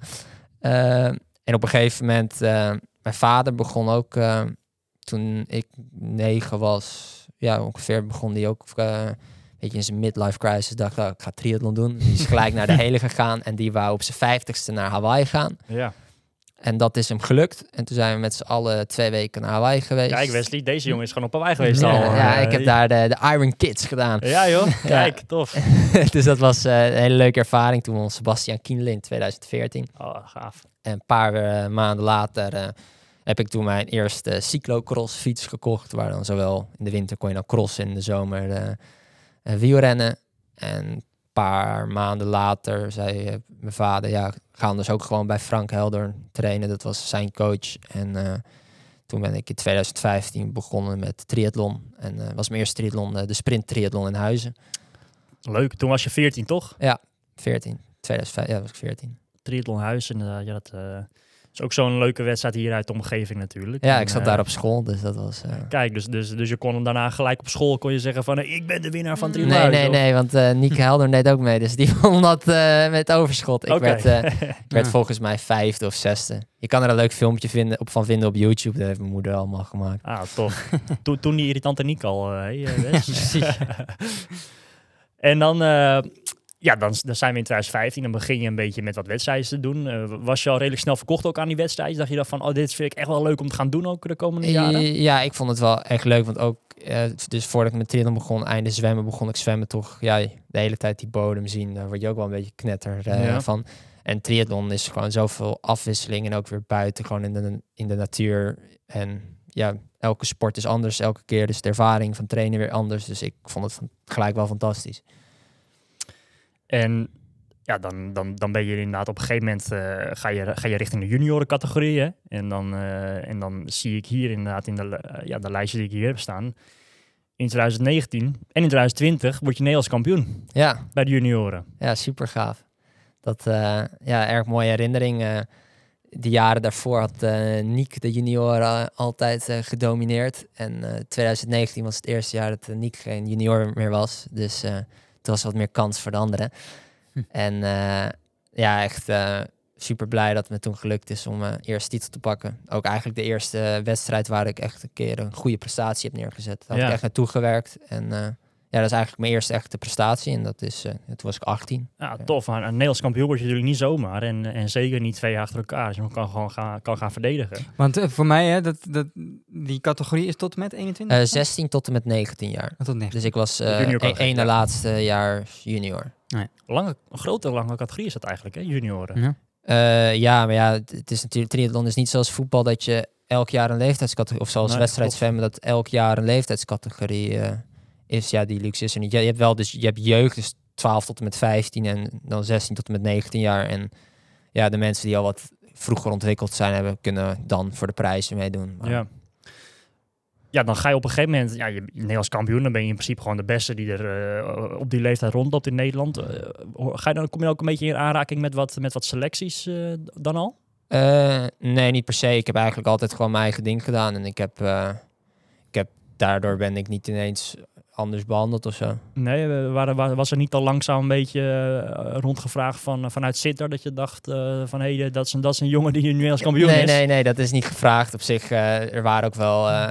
Speaker 5: En op een gegeven moment, eh, mijn vader begon ook, eh, toen ik negen was, ja ongeveer begon die ook eh, een beetje in zijn midlife crisis. Dacht, oh, ik ga triathlon doen. Die is [LAUGHS] gelijk naar de hele gegaan en die wou op zijn vijftigste naar Hawaii gaan.
Speaker 3: ja.
Speaker 5: En dat is hem gelukt. En toen zijn we met z'n allen twee weken naar Hawaii geweest.
Speaker 3: Kijk Wesley, deze jongen is gewoon op Hawaii geweest
Speaker 5: ja,
Speaker 3: al.
Speaker 5: ja, ik heb daar de, de Iron Kids gedaan.
Speaker 3: Ja joh, [LAUGHS] kijk, tof. [LAUGHS]
Speaker 5: dus dat was een hele leuke ervaring. Toen won Sebastian Kienle in 2014.
Speaker 3: Oh, gaaf.
Speaker 5: En een paar eh, maanden later eh, heb ik toen mijn eerste cyclocross fiets gekocht. Waar dan zowel in de winter kon je dan crossen en in de zomer eh, wielrennen. En een paar maanden later zei mijn vader, ja, ga dus ook gewoon bij Frank Helder trainen. Dat was zijn coach. En toen ben ik in 2015 begonnen met triathlon. En was mijn eerste triathlon, de sprint triathlon in Huizen.
Speaker 3: Leuk, toen was je 14 toch?
Speaker 5: 14, 2005, ja, was ik 14.
Speaker 3: Triathlon Huis. En eh, ja, dat eh, is ook zo'n leuke wedstrijd hier uit de omgeving natuurlijk.
Speaker 5: Ja,
Speaker 3: En,
Speaker 5: ik zat
Speaker 3: eh,
Speaker 5: daar op school, dus dat was... eh,
Speaker 3: Kijk, dus, dus, dus je kon hem daarna gelijk op school kon je zeggen van... eh, ik ben de winnaar van Triathlon
Speaker 5: Nee, nee,
Speaker 3: of-
Speaker 5: nee, want eh Nieke [LAUGHS] Helder deed ook mee. Dus die [LAUGHS] won dat eh, met overschot. Ik werd, eh, [LAUGHS] werd volgens mij vijfde of zesde. Je kan er een leuk filmpje vinden, op, van vinden op YouTube. Dat heeft mijn moeder allemaal gemaakt.
Speaker 3: Ah, tof. toen, toen die irritante Niek al. eh, hey, eh, en dan, eh, ja, dan, dan zijn we in 2015. Dan begin je een beetje met wat wedstrijden te doen. Eh, was je al redelijk snel verkocht ook aan die wedstrijden? Dacht je dan van, oh, dit vind ik echt wel leuk om te gaan doen ook de komende jaren?
Speaker 5: Eh, Ja, ik vond het wel echt leuk. Want ook, eh, dus voordat ik met triathlon begon, einde zwemmen, begon ik zwemmen toch, ja, de hele tijd die bodem zien. Daar word je ook wel een beetje knetter
Speaker 3: Ja.
Speaker 5: van. En triathlon is gewoon zoveel afwisseling en ook weer buiten, gewoon in de, in de natuur. En ja, elke sport is anders elke keer. Dus de ervaring van trainen weer anders. Dus ik vond het van, gelijk wel fantastisch.
Speaker 3: En ja, dan, dan, dan ben je inderdaad op een gegeven moment eh, ga, je, ga je richting de juniorencategorie. hè. En dan, eh, en dan zie ik hier inderdaad in de, eh, ja, de lijstje die ik hier heb staan. In 2019 en in 2020 word je Nederlands kampioen
Speaker 5: Ja,
Speaker 3: bij de junioren.
Speaker 5: Ja, super gaaf. Dat, ja, erg mooie herinnering. de jaren daarvoor had Niek de junioren altijd gedomineerd. En eh 2019 was het eerste jaar dat Niek geen junior meer was. Dus was wat meer kans voor de anderen.
Speaker 1: Hm.
Speaker 5: En eh, ja, echt eh, super blij dat het me toen gelukt is om mijn eerste titel te pakken. Ook eigenlijk de eerste wedstrijd waar ik echt een keer een goede prestatie heb neergezet. Daar heb ik echt naartoe gewerkt. En eh, ja, dat is eigenlijk mijn eerste echte prestatie. En dat is, eh toen was ik 18.
Speaker 3: Ja, tof. Maar een Nederlands kampioen word je natuurlijk niet zomaar. En, en zeker niet twee jaar achter elkaar. Dus je kan gewoon gaan, kan gaan verdedigen.
Speaker 1: Want eh, voor mij, hè, dat, dat, die categorie is tot en met 21?
Speaker 5: Eh 16 tot en met 19 jaar.
Speaker 1: Oh, tot 19.
Speaker 5: Dus ik was eh een
Speaker 3: categorie,
Speaker 5: ene laatste jaar junior.
Speaker 3: Lange, een grote, lange categorie is dat eigenlijk, hè? Junioren.
Speaker 1: Ja.
Speaker 5: Eh, ja, maar ja, het, is natuurlijk triathlon is niet zoals voetbal dat je elk jaar een leeftijdscategorie of zoals
Speaker 3: Nee,
Speaker 5: dat elk jaar een leeftijdscategorie eh, is. Ja, die luxe is er niet. Ja, je hebt wel dus je hebt jeugd, dus 12 tot en met 15 en dan 16 tot en met 19 jaar. En ja, de mensen die al wat vroeger ontwikkeld zijn hebben, kunnen dan voor de prijzen meedoen. Maar-
Speaker 3: Ja. Ja, dan ga je op een gegeven moment, ja, je Nederlands kampioen, dan ben je in principe gewoon de beste die er eh, op die leeftijd rondloopt in Nederland. Hoor- ga je dan, kom je ook een beetje in aanraking met wat, met wat selecties eh, dan al?
Speaker 5: Nee, niet per se. Ik heb eigenlijk altijd gewoon mijn eigen ding gedaan. En ik heb, ik heb daardoor ben ik niet ineens anders behandeld of zo.
Speaker 3: Nee, eh, waren- wa- was er niet al langzaam een beetje eh, rondgevraagd van, vanuit Sitter dat je dacht eh, van hé, hey, dat, is een, dat is een jongen die nu Nederlands kampioen
Speaker 5: nee,
Speaker 3: is?
Speaker 5: nee, nee, dat is niet gevraagd. Op zich, eh, er waren ook wel eh,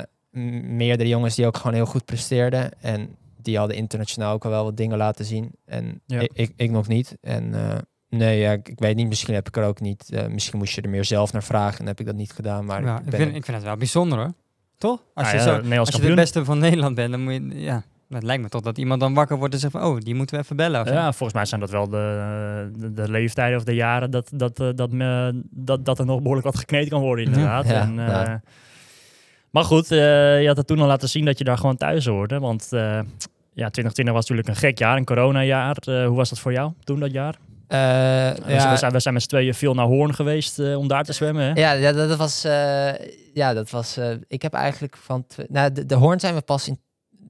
Speaker 5: meerdere jongens die ook gewoon heel goed presteerden. En die hadden internationaal ook al wel wat dingen laten zien. En
Speaker 3: Ja.
Speaker 5: ik, ik, ik nog niet. En eh, nee, ja, ik, ik weet niet, misschien heb ik er ook niet. eh, misschien moest je er meer zelf naar vragen en heb ik dat niet gedaan. Maar
Speaker 1: Ja,
Speaker 5: ik
Speaker 1: ik,
Speaker 5: ben-
Speaker 1: vind, ik vind het wel bijzonder hoor. Toch? Als
Speaker 3: Nou
Speaker 1: je,
Speaker 3: ja,
Speaker 1: zo, als je de beste van Nederland bent, dan moet je... Ja, het lijkt me toch dat iemand dan wakker wordt en zegt van... Oh, die moeten we even bellen. Of zo.
Speaker 3: Ja, volgens mij zijn dat wel de, de, de leeftijden of de jaren dat, dat, eh, dat, me, dat, dat er nog behoorlijk wat gekneed kan worden inderdaad.
Speaker 5: Ja,
Speaker 3: en, eh. Maar goed, eh, je had het toen al laten zien dat je daar gewoon thuis hoorde. Want eh, ja, 2020 was natuurlijk een gek jaar, een coronajaar. Eh, hoe was dat voor jou toen dat jaar?
Speaker 5: Eh,
Speaker 3: We,
Speaker 5: ja,
Speaker 3: we, zijn, we zijn met z'n tweeën veel naar Hoorn geweest eh, om daar te zwemmen. Hè?
Speaker 5: Ja, ja dat, was. eh, ja, dat was. eh, ik heb eigenlijk van. tw- Nou, de, de Hoorn zijn we pas in,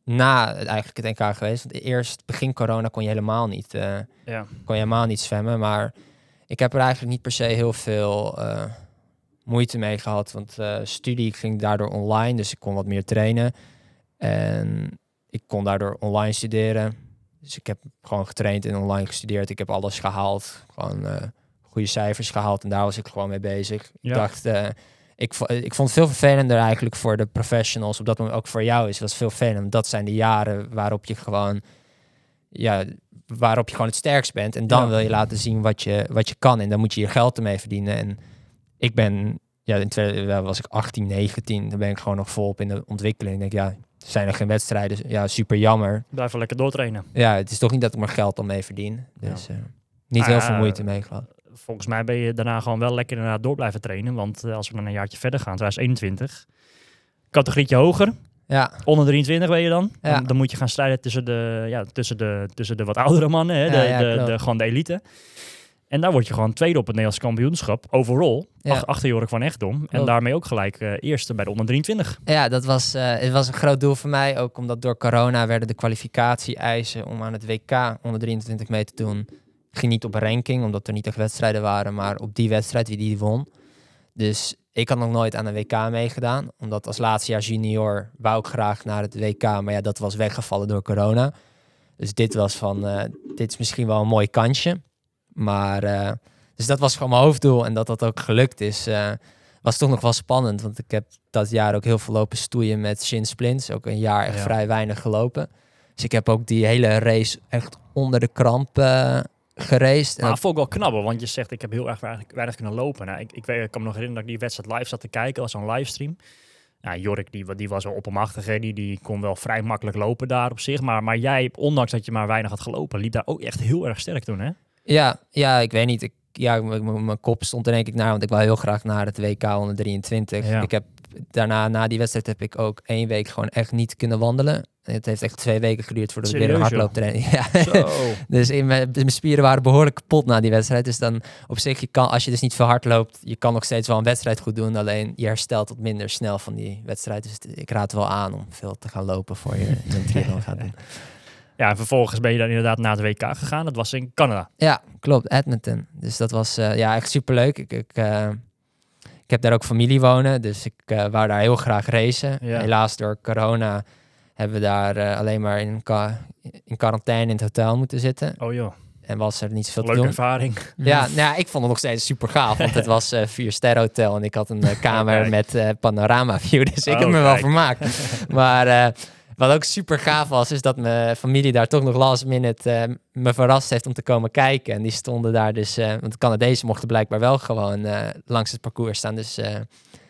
Speaker 5: na het- eigenlijk het NK geweest. Want eerst begin corona kon je helemaal niet. eh,
Speaker 3: Ja.
Speaker 5: kon je helemaal niet zwemmen. Maar ik heb er eigenlijk niet per se heel veel eh, moeite mee gehad. Want eh, studie ging daardoor online, dus ik kon wat meer trainen. En ik kon daardoor online studeren. Dus ik heb gewoon getraind en online gestudeerd. Ik heb alles gehaald. Gewoon goede cijfers gehaald. En daar was ik gewoon mee bezig.
Speaker 3: Ja.
Speaker 5: Ik dacht, ik, vo- ik vond het veel vervelender eigenlijk voor de professionals. Op dat moment ook voor jou is. Was veel vervelender. Dat zijn de jaren waarop je gewoon... Ja, waarop je gewoon het sterkst bent. En dan
Speaker 3: Ja.
Speaker 5: wil je laten zien wat je, wat je kan. En dan moet je je geld ermee verdienen. En ik ben... Ja, in tweede, was ik 18, 19. Dan ben ik gewoon nog volop in de ontwikkeling. Ik denk, ja, zijn er geen wedstrijden. Ja, super jammer.
Speaker 3: Blijf wel lekker doortrainen.
Speaker 5: Ja, het is toch niet dat ik maar geld al mee verdien. Dus eh, niet
Speaker 3: Ah,
Speaker 5: heel veel moeite mee gehad.
Speaker 3: Volgens mij ben je daarna gewoon wel lekker inderdaad door blijven trainen. Want eh, als we dan een jaartje verder gaan, 2021, categorietje hoger,
Speaker 5: Ja,
Speaker 3: onder 23 ben je dan.
Speaker 5: Ja.
Speaker 3: Dan, dan moet je gaan strijden tussen de, ja, tussen de, tussen de wat oudere mannen, hè, de,
Speaker 5: Ja, ja,
Speaker 3: de, de, gewoon de elite. En daar word je gewoon tweede op het Nederlands kampioenschap, ach- achter Jorik van Echtdom. En
Speaker 5: Klopt.
Speaker 3: daarmee ook gelijk eh, eerste bij de onder 23.
Speaker 5: ja dat was, eh, het was een groot doel voor mij. Ook omdat door corona werden de kwalificatie-eisen om aan het WK onder 23 mee te doen. Ging niet op ranking, omdat er niet echt wedstrijden waren, maar op die wedstrijd wie die won. Dus ik had nog nooit aan een WK meegedaan. Omdat als laatste jaar junior wou ik graag naar het WK. Maar ja, dat was weggevallen door corona. Dus dit was van, eh, dit is misschien wel een mooi kansje. Maar, eh, dus dat was gewoon mijn hoofddoel. En dat dat ook gelukt is, eh, was toch nog wel spannend. Want ik heb dat jaar ook heel veel lopen stoeien met shin splints. Ook een jaar echt
Speaker 3: Ja.
Speaker 5: vrij weinig gelopen. Dus ik heb ook die hele race echt onder de kramp En
Speaker 3: Maar
Speaker 5: ook-
Speaker 3: vond ik wel knap, hoor, want je zegt ik heb heel erg weinig, weinig kunnen lopen. Nou, ik, ik, weet, ik kan me nog herinneren dat ik die wedstrijd live zat te kijken, was zo'n livestream. Nou, Jorik die, die was wel oppermachtig, hè. Die, die kon wel vrij makkelijk lopen daar op zich. Maar, maar jij, ondanks dat je maar weinig had gelopen, liep daar ook echt heel erg sterk toen, hè?
Speaker 5: Ja, ja, ik weet niet. Ik, ja, mijn kop stond er denk ik naar, want ik wou heel graag naar het WK onder 23.
Speaker 3: Ja.
Speaker 5: Ik heb daarna, na die wedstrijd, heb ik ook één week gewoon echt niet kunnen wandelen. Het heeft echt twee weken geduurd voordat ik weer een
Speaker 3: Serieus,
Speaker 5: hardlooptraining. [LAUGHS] Ja. Dus in mijn, mijn spieren waren behoorlijk kapot na die wedstrijd. Dus dan op zich, je kan, als je dus niet veel hard loopt, je kan nog steeds wel een wedstrijd goed doen. Alleen je herstelt wat minder snel van die wedstrijd. Dus ik raad wel aan om veel te gaan lopen voor je een triathlon gaat doen. [LAUGHS]
Speaker 3: Ja, en vervolgens ben je dan inderdaad naar het WK gegaan. Dat was in Canada.
Speaker 5: Ja, klopt. Edmonton. Dus dat was eh, ja, echt superleuk. Ik, ik, eh, ik heb daar ook familie wonen, dus ik eh, wou daar heel graag racen.
Speaker 3: Ja.
Speaker 5: Helaas door corona hebben we daar eh, alleen maar in, in quarantaine in het hotel moeten zitten.
Speaker 3: Oh joh,
Speaker 5: En was er niet zoveel te
Speaker 3: leuke
Speaker 5: doen.
Speaker 3: ervaring. [LAUGHS]
Speaker 5: Ja, nou, ja, ik vond het nog steeds super gaaf, want het was eh vier ster hotel en ik had een eh, [LAUGHS] kamer
Speaker 3: kijk.
Speaker 5: met eh panorama view, [LAUGHS] dus ik
Speaker 3: Oh,
Speaker 5: heb me wel vermaakt. maar wat ook super gaaf was, is dat mijn familie daar toch nog last minute me verrast heeft om te komen kijken. En die stonden daar dus, want de Canadezen mochten blijkbaar wel gewoon langs het parcours staan, dus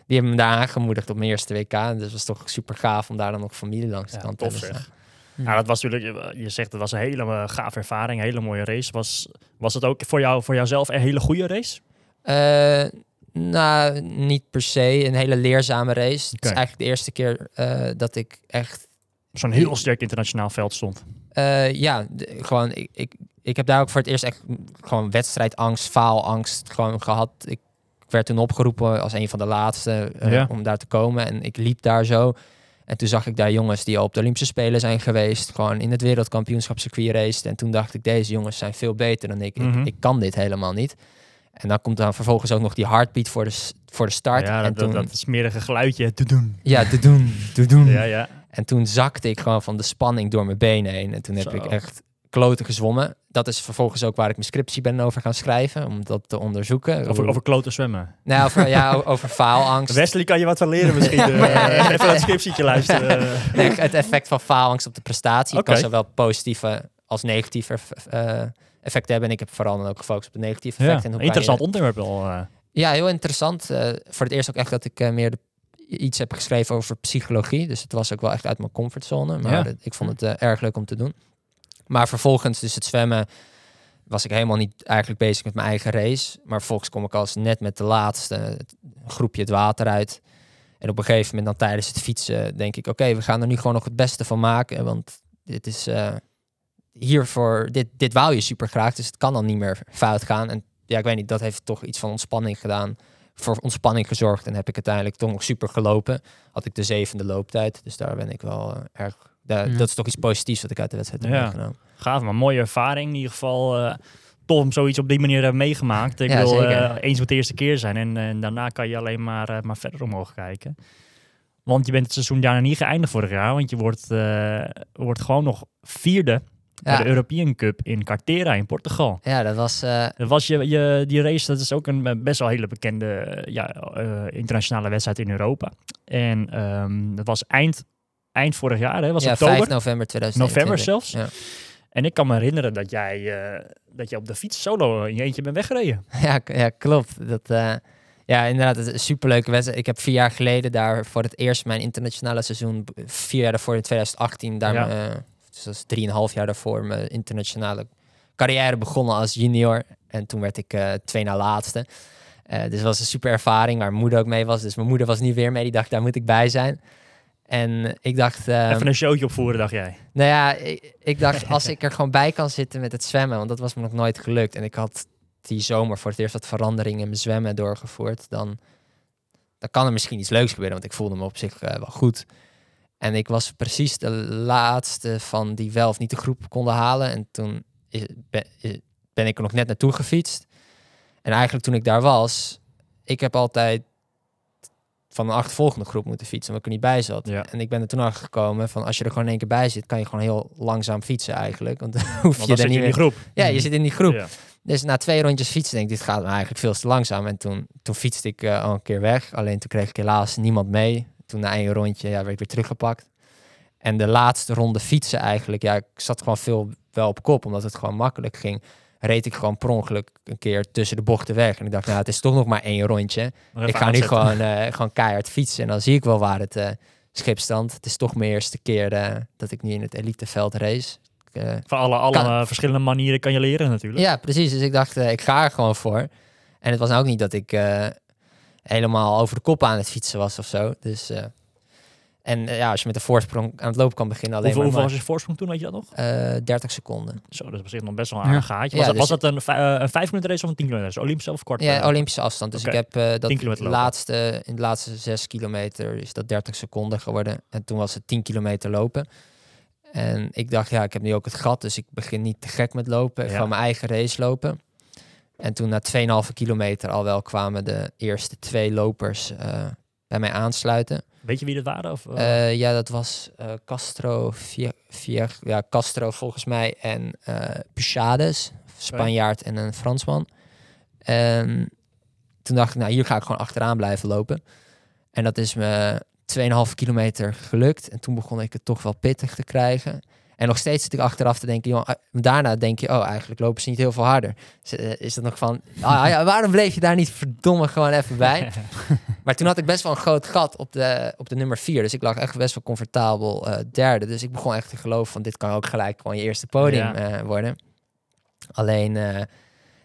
Speaker 5: die hebben me daar aangemoedigd op mijn eerste WK. En dus het was toch super gaaf om daar dan nog familie langs de
Speaker 3: Ja,
Speaker 5: kant te
Speaker 3: tof zeg.
Speaker 5: staan.
Speaker 3: Nou, dat was natuurlijk, je zegt het was een hele gave ervaring, een hele mooie race. Was, was het ook voor, jou, voor jouzelf een hele goede race?
Speaker 5: Eh, nou, niet per se. Een hele leerzame race. Het is eigenlijk de eerste keer eh, dat ik echt...
Speaker 3: Zo'n heel sterk internationaal veld stond.
Speaker 5: eh, ja, de- gewoon... Ik, ik, ik heb daar ook voor het eerst echt gewoon wedstrijdangst, faalangst gewoon gehad. Ik werd toen opgeroepen als een van de laatste eh,
Speaker 3: Ja.
Speaker 5: om daar te komen. En ik liep daar zo. En toen zag ik daar jongens die al op de Olympische Spelen zijn geweest. Gewoon in het wereldkampioenschap circuit raced. En toen dacht ik, deze jongens zijn veel beter dan ik.
Speaker 3: Mhm.
Speaker 5: ik. Ik kan dit helemaal niet. En dan komt dan vervolgens ook nog die heartbeat voor de, voor de start.
Speaker 3: ja,
Speaker 5: en
Speaker 3: dat,
Speaker 5: toen,
Speaker 3: dat smerige geluidje te doen.
Speaker 5: ja, te doen, te doen.
Speaker 3: Ja, ja.
Speaker 5: En toen zakte ik gewoon van de spanning door mijn benen heen. En toen heb
Speaker 3: Zo.
Speaker 5: ik echt kloten gezwommen. Dat is vervolgens ook waar ik mijn scriptie ben over gaan schrijven. Om dat te onderzoeken.
Speaker 3: Over, over kloten zwemmen.
Speaker 5: Nou, over, ja, over faalangst.
Speaker 3: Wesley kan je wat van leren misschien.
Speaker 5: Ja.
Speaker 3: eh, even dat [LAUGHS] scriptietje luisteren. [LAUGHS]
Speaker 5: Nee, het effect van faalangst op de prestatie. Kan zowel positieve als negatieve eh, effecten hebben. En ik heb vooral dan ook gefocust op de negatieve
Speaker 3: Ja,
Speaker 5: effecten. En je-
Speaker 3: interessant onderwerp wel. eh.
Speaker 5: Ja, heel interessant. Voor het eerst ook echt dat ik meer de, iets heb geschreven over psychologie. Dus het was ook wel echt uit mijn comfortzone. Maar
Speaker 3: Ja.
Speaker 5: ik vond het erg leuk om te doen. Maar vervolgens, dus het zwemmen, was ik helemaal niet eigenlijk bezig met mijn eigen race. Maar vervolgens kom ik als net met de laatste groepje het water uit. En op een gegeven moment dan tijdens het fietsen denk ik... oké, we gaan er nu gewoon nog het beste van maken. Want dit is... eh, hiervoor, dit, dit wou je super graag, dus het kan dan niet meer fout gaan. En ja, ik weet niet, dat heeft toch iets van ontspanning gedaan. Voor ontspanning gezorgd en heb ik uiteindelijk toch nog super gelopen. Had ik de zevende looptijd, dus daar ben ik wel eh, erg... da-
Speaker 1: Ja.
Speaker 5: Dat is toch iets positiefs wat ik uit de wedstrijd heb
Speaker 3: Ja.
Speaker 5: meegenomen.
Speaker 3: Gaaf, maar mooie ervaring. In ieder geval eh tof om zoiets op die manier hebben meegemaakt. Ik
Speaker 5: Ja,
Speaker 3: wil eh, eens moet de eerste keer zijn. En, en daarna kan je alleen maar, eh, maar verder omhoog kijken. Want je bent het seizoen daarna niet geëindigd vorig jaar. Want je wordt, eh, wordt gewoon nog vierde bij de European Cup in Cartera in Portugal.
Speaker 5: ja, dat was... eh,
Speaker 3: Dat was je, je, die race, dat is ook een eh, best wel hele bekende eh, ja, eh, internationale wedstrijd in Europa. En ehm, dat was eind, eind vorig jaar, hè? was
Speaker 5: ja,
Speaker 3: oktober?
Speaker 5: 5 november 2021.
Speaker 3: November zelfs?
Speaker 5: Ja.
Speaker 3: En ik kan me herinneren dat jij, eh, dat jij op de fiets solo in je eentje bent weggereden. [LAUGHS]
Speaker 5: Ja, ja klopt. Dat, eh, ja, inderdaad, het is een superleuke wedstrijd. Ik heb vier jaar geleden daar voor het eerst mijn internationale seizoen, vier jaar daarvoor in 2018, daar
Speaker 3: Ja.
Speaker 5: eh, dus dat is drieënhalf jaar daarvoor, mijn internationale carrière begonnen als junior. En toen werd ik twee na laatste. Dus het was een super ervaring waar mijn moeder ook mee was. Dus mijn moeder was niet weer mee. Die dacht, daar moet ik bij zijn. En ik dacht... ehm,
Speaker 3: Even een showtje opvoeren, dacht jij.
Speaker 5: nou ja, ik, ik dacht als ik er gewoon bij kan zitten met het zwemmen, want dat was me nog nooit gelukt. En ik had die zomer voor het eerst wat veranderingen in mijn zwemmen doorgevoerd. Dan, dan kan er misschien iets leuks gebeuren, want ik voelde me op zich eh, wel goed. En ik was precies de laatste van die wel of niet de groep konden halen. En toen is, ben, is- ben ik er nog net naartoe gefietst. En eigenlijk toen ik daar was, ik heb altijd van een achtervolgende groep moeten fietsen, omdat ik er niet bij zat.
Speaker 3: Ja.
Speaker 5: En ik ben er toen achter gekomen van als je er gewoon in één keer bij zit, kan je gewoon heel langzaam fietsen eigenlijk. Want [LAUGHS] dan hoef je
Speaker 3: dan zit
Speaker 5: niet
Speaker 3: in die groep.
Speaker 5: Ja, je zit in die groep.
Speaker 3: Ja.
Speaker 5: Dus na twee rondjes fietsen denk ik, dit gaat me eigenlijk veel te langzaam. En toen, toen fietste ik eh, al een keer weg. Alleen toen kreeg ik helaas niemand mee. Toen na één rondje ja, werd ik weer teruggepakt. En de laatste ronde fietsen eigenlijk, ja, ik zat gewoon veel wel op kop, omdat het gewoon makkelijk ging. Reed ik gewoon per ongeluk een keer tussen de bochten weg. En ik dacht, nou, het is toch nog maar één rondje. Ik ga nu gewoon, eh, gewoon keihard fietsen en dan zie ik wel waar het eh schip standt. Het is toch mijn eerste keer eh, dat ik nu in het eliteveld race. Ik,
Speaker 3: Van alle, alle
Speaker 5: Kan-
Speaker 3: verschillende manieren kan je leren natuurlijk.
Speaker 5: ja, precies. Dus ik dacht, ik ga er gewoon voor. En het was nou ook niet dat ik helemaal over de kop aan het fietsen was of zo. Dus, en eh, ja, als je met de voorsprong aan het lopen kan beginnen, alleen
Speaker 3: Hoeveel, hoeveel
Speaker 5: maar,
Speaker 3: was je voorsprong toen, weet je dat nog?
Speaker 5: maar, eh, 30 seconden.
Speaker 3: Zo, dat is op zich nog best wel een
Speaker 1: Ja.
Speaker 3: aardig gaatje. Was,
Speaker 5: Ja,
Speaker 3: dat, was
Speaker 5: dus-
Speaker 3: dat een, eh, een 5 minuten race of een 10 kilometer race? Olympische of kort?
Speaker 5: Ja? Olympische afstand. Dus ik heb
Speaker 3: 10
Speaker 5: dat laatste, in de laatste 6 kilometer is dat 30 seconden geworden. En toen was het 10 kilometer lopen. En ik dacht, ja, ik heb nu ook het gat, dus ik begin niet te gek met lopen. Ik
Speaker 3: Ja.
Speaker 5: ga mijn eigen race lopen. En toen na 2,5 kilometer al wel kwamen de eerste twee lopers eh, bij mij aansluiten.
Speaker 3: Weet je wie dat waren? Of, eh?
Speaker 5: Eh, ja, dat was eh, Castro, Vier, Vier- ja, Castro volgens mij en Puchades, Spanjaard en een Fransman. En toen dacht ik, nou hier ga ik gewoon achteraan blijven lopen. En dat is me 2,5 kilometer gelukt. En toen begon ik het toch wel pittig te krijgen. En nog steeds zit ik achteraf te denken, joh, eh, daarna denk je, oh, eigenlijk lopen ze niet heel veel harder. Is, eh, is dat nog van, ah, ja, waarom bleef je daar niet verdomme gewoon even bij? [LAUGHS] Maar toen had ik best wel een groot gat op de, op de nummer 4. Dus ik lag echt best wel comfortabel eh, derde. Dus ik begon echt te geloven van dit kan ook gelijk gewoon je eerste podium
Speaker 3: Ja.
Speaker 5: worden. Alleen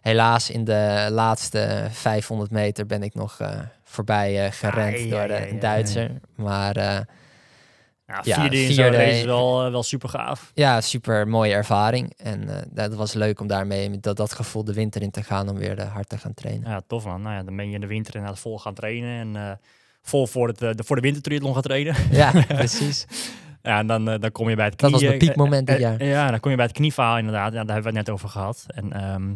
Speaker 5: helaas in de laatste 500 meter ben ik nog voorbij gerend door de Duitser. Maar
Speaker 3: ja,
Speaker 5: ja,
Speaker 3: vierde in race is wel, eh, wel super gaaf.
Speaker 5: ja, super mooie ervaring. En eh, dat was leuk om daarmee met dat, dat gevoel de winter in te gaan om weer eh, hard te gaan trainen.
Speaker 3: Ja, tof man. Nou ja, dan ben je in de winter inderdaad vol gaan trainen. En vol voor, het, de, voor de wintertriathlon gaan trainen.
Speaker 5: Ja, [LAUGHS] precies.
Speaker 3: Ja, en dan, dan kom je bij het
Speaker 5: Dat
Speaker 3: knie...
Speaker 5: was mijn piekmoment dit jaar.
Speaker 3: ja, dan kom je bij het knieverhaal inderdaad. Ja, daar hebben we het net over gehad. En ehm,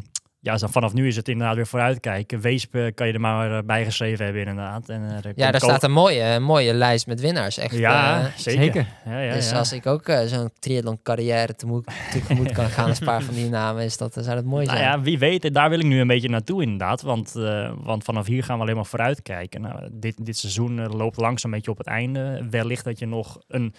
Speaker 3: ja, dan vanaf nu is het inderdaad weer vooruitkijken. Weesp eh, kan je er maar eh, bij geschreven hebben inderdaad. En, eh,
Speaker 5: Ja, daar staat een mooie, een mooie lijst met winnaars. Echt,
Speaker 3: Ja,
Speaker 5: eh,
Speaker 3: zeker.
Speaker 1: zeker.
Speaker 3: Ja, ja,
Speaker 5: dus
Speaker 3: ja.
Speaker 5: als ik ook zo'n triathlon carrière tegemoet, tegemoet kan gaan als een paar van die namen, is dat, dan zou dat mooi
Speaker 3: Nou
Speaker 5: zijn.
Speaker 3: ja, wie weet, daar wil ik nu een beetje naartoe inderdaad. Want, eh, want vanaf hier gaan we alleen maar vooruitkijken. Nou, dit, dit seizoen loopt langzaam een beetje op het einde. Wellicht dat je nog een,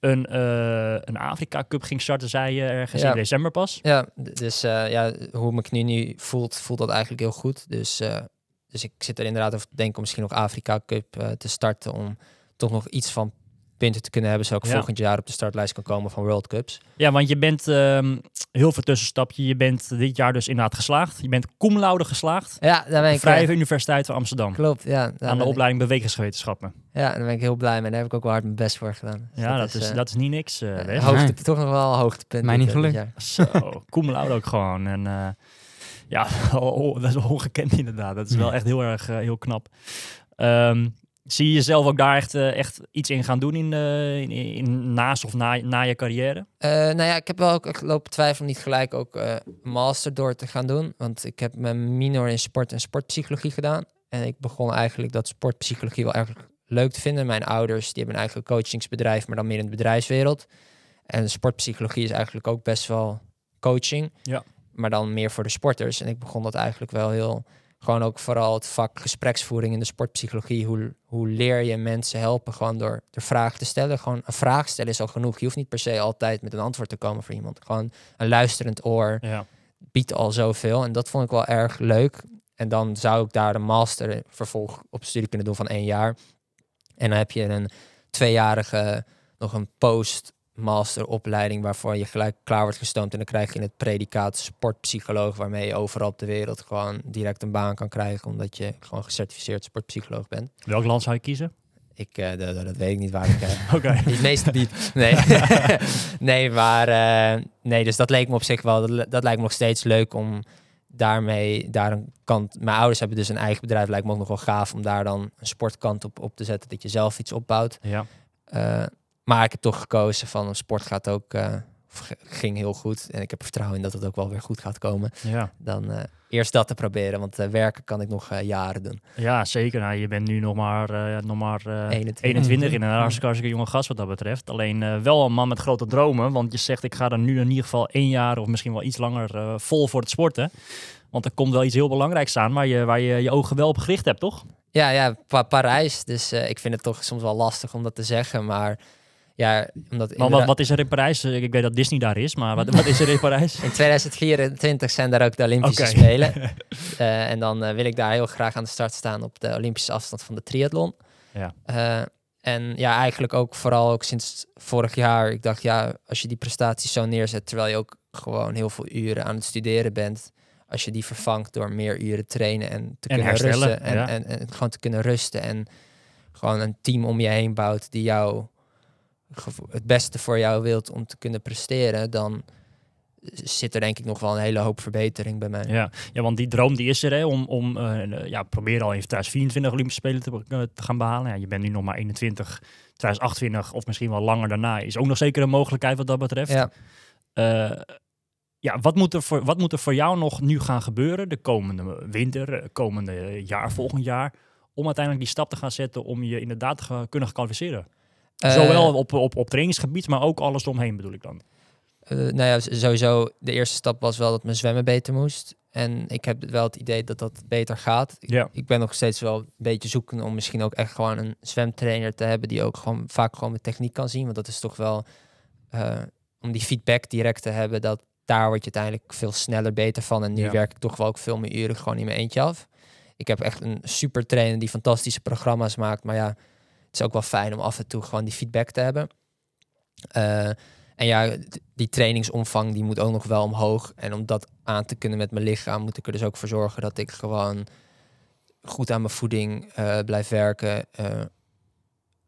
Speaker 3: een, eh, een Afrika Cup ging starten, zei je ergens
Speaker 5: Ja.
Speaker 3: in december pas.
Speaker 5: Ja, dus eh, ja, hoe mijn knie nu voelt, voelt dat eigenlijk heel goed. Dus, eh, dus ik zit er inderdaad over te denken om misschien nog Afrika Cup te starten. Om toch nog iets van punten te kunnen hebben. Zodat ik
Speaker 3: Ja.
Speaker 5: volgend jaar op de startlijst kan komen van World Cups.
Speaker 3: Ja, want je bent ehm, heel veel tussenstapje. Je bent dit jaar dus inderdaad geslaagd. Je bent cum laude geslaagd.
Speaker 5: Ja, daar ben ik...
Speaker 3: Vrije
Speaker 5: eh,
Speaker 3: Universiteit van Amsterdam.
Speaker 5: klopt, ja.
Speaker 3: aan de
Speaker 5: ik-
Speaker 3: opleiding bewegingswetenschappen.
Speaker 5: Ja, daar ben ik heel blij mee. Daar heb ik ook wel hard mijn best voor gedaan. Dus
Speaker 3: Ja, dat is,
Speaker 5: eh,
Speaker 3: dat is niet niks. Wes.
Speaker 5: hoogte,
Speaker 1: Nee.
Speaker 5: Toch nog wel hoogtepunt.
Speaker 1: Mij niet gelukt.
Speaker 3: Zo, cum laude ook gewoon. En eh, ja, [LAUGHS] oh, dat is ongekend inderdaad. Dat is wel echt heel erg heel knap. Ehm, zie je jezelf ook daar echt, eh, echt iets in gaan doen in, eh, in, in naast of na, na je carrière?
Speaker 5: Eh, nou ja, ik heb wel ook lopen twijfelen om niet gelijk ook master door te gaan doen. Want ik heb mijn minor in sport en sportpsychologie gedaan. En ik begon eigenlijk dat sportpsychologie wel erg leuk te vinden. Mijn ouders die hebben een eigen coachingsbedrijf, maar dan meer in de bedrijfswereld. En sportpsychologie is eigenlijk ook best wel coaching.
Speaker 3: Ja.
Speaker 5: Maar dan meer voor de sporters. En ik begon dat eigenlijk wel heel... Gewoon ook vooral het vak gespreksvoering in de sportpsychologie. Hoe, hoe leer je mensen helpen gewoon door, door vragen te stellen. Gewoon een vraag stellen is al genoeg. Je hoeft niet per se altijd met een antwoord te komen voor iemand. Gewoon een luisterend oor
Speaker 3: Ja.
Speaker 5: biedt al zoveel. En dat vond ik wel erg leuk. En dan zou ik daar een master vervolg op studie kunnen doen van één jaar. En dan heb je een tweejarige, nog een post-masteropleiding waarvoor je gelijk klaar wordt gestoomd. En dan krijg je het predicaat sportpsycholoog, waarmee je overal op de wereld gewoon direct een baan kan krijgen, omdat je gewoon gecertificeerd sportpsycholoog bent.
Speaker 3: Welk land zou je kiezen?
Speaker 5: Ik, eh, dat, dat weet ik niet waar ik... eh, [LAUGHS]
Speaker 3: Oké. [LAUGHS]
Speaker 5: het meeste biedt. Nee, [LAUGHS] nee maar eh, nee, dus dat leek me op zich wel, dat, dat lijkt me nog steeds leuk om daarmee, daar een kant, mijn ouders hebben dus een eigen bedrijf, lijkt me ook nog wel gaaf om daar dan een sportkant op, op te zetten, dat je zelf iets opbouwt.
Speaker 3: Ja.
Speaker 5: Maar ik heb toch gekozen van sport gaat ook, eh, ging heel goed en ik heb er vertrouwen in dat het ook wel weer goed gaat komen.
Speaker 3: Ja.
Speaker 5: Dan eh, eerst dat te proberen, want eh, werken kan ik nog jaren doen.
Speaker 3: ja, zeker. Nou, je bent nu nog maar, nog maar eh,
Speaker 5: 21.
Speaker 3: 21 in een hartstikke, hartstikke jonge gast wat dat betreft. Alleen wel een man met grote dromen. Want je zegt, ik ga er nu in ieder geval één jaar of misschien wel iets langer vol voor het sporten. Want er komt wel iets heel belangrijks aan waar je waar je, je ogen wel op gericht hebt, toch?
Speaker 5: Ja, ja, Pa- Parijs. Dus ik vind het toch soms wel lastig om dat te zeggen. Maar Ja, omdat
Speaker 3: Maar wat, wat is er in Parijs? Ik weet dat Disney daar is, maar wat, wat is er in Parijs? [LAUGHS]
Speaker 5: in 2024 zijn daar ook de Olympische. Spelen. [LAUGHS] Eh, en dan eh, wil ik daar heel graag aan de start staan op de Olympische afstand van de triathlon.
Speaker 3: Ja.
Speaker 5: Eh, en ja, eigenlijk ook vooral ook sinds vorig jaar. Ik dacht, ja, als je die prestaties zo neerzet, terwijl je ook gewoon heel veel uren aan het studeren bent. Als je die vervangt door meer uren trainen en te
Speaker 3: En
Speaker 5: kunnen
Speaker 3: herstellen,
Speaker 5: rusten. En,
Speaker 3: ja.
Speaker 5: en, en gewoon te kunnen rusten. En gewoon een team om je heen bouwt die jou het beste voor jou wilt om te kunnen presteren. Dan zit er denk ik nog wel een hele hoop verbetering bij mij.
Speaker 3: Ja, ja want die droom die is er hè, om, om eh, ja, proberen al in 2024 Olympische Spelen te, eh, te gaan behalen. Ja, je bent nu nog maar 21, 2028 of misschien wel langer daarna is ook nog zeker een mogelijkheid wat dat betreft.
Speaker 5: Ja.
Speaker 3: Eh, ja, wat moet, er voor, wat moet er voor jou nog nu gaan gebeuren de komende winter, eh, komende jaar, volgend jaar, om uiteindelijk die stap te gaan zetten om je inderdaad te kunnen gaan kwalificeren?
Speaker 5: Eh,
Speaker 3: Zowel op, op, op trainingsgebied, maar ook alles omheen bedoel ik dan.
Speaker 5: Eh, nou ja, sowieso, de eerste stap was wel dat mijn zwemmen beter moest. En ik heb wel het idee dat dat beter gaat. Ik, ben nog steeds wel een beetje zoeken om misschien ook echt gewoon een zwemtrainer te hebben die ook gewoon vaak gewoon mijn techniek kan zien. Want dat is toch wel eh, om die feedback direct te hebben, dat daar word je uiteindelijk veel sneller beter van. En nu werk ik toch wel ook veel meer uren gewoon in mijn eentje af. Ik heb echt een super trainer die fantastische programma's maakt. Maar ja, het is ook wel fijn om af en toe gewoon die feedback te hebben. Eh, en ja, die trainingsomvang die moet ook nog wel omhoog. En om dat aan te kunnen met mijn lichaam, moet ik er dus ook voor zorgen dat ik gewoon goed aan mijn voeding eh, blijf werken. Eh,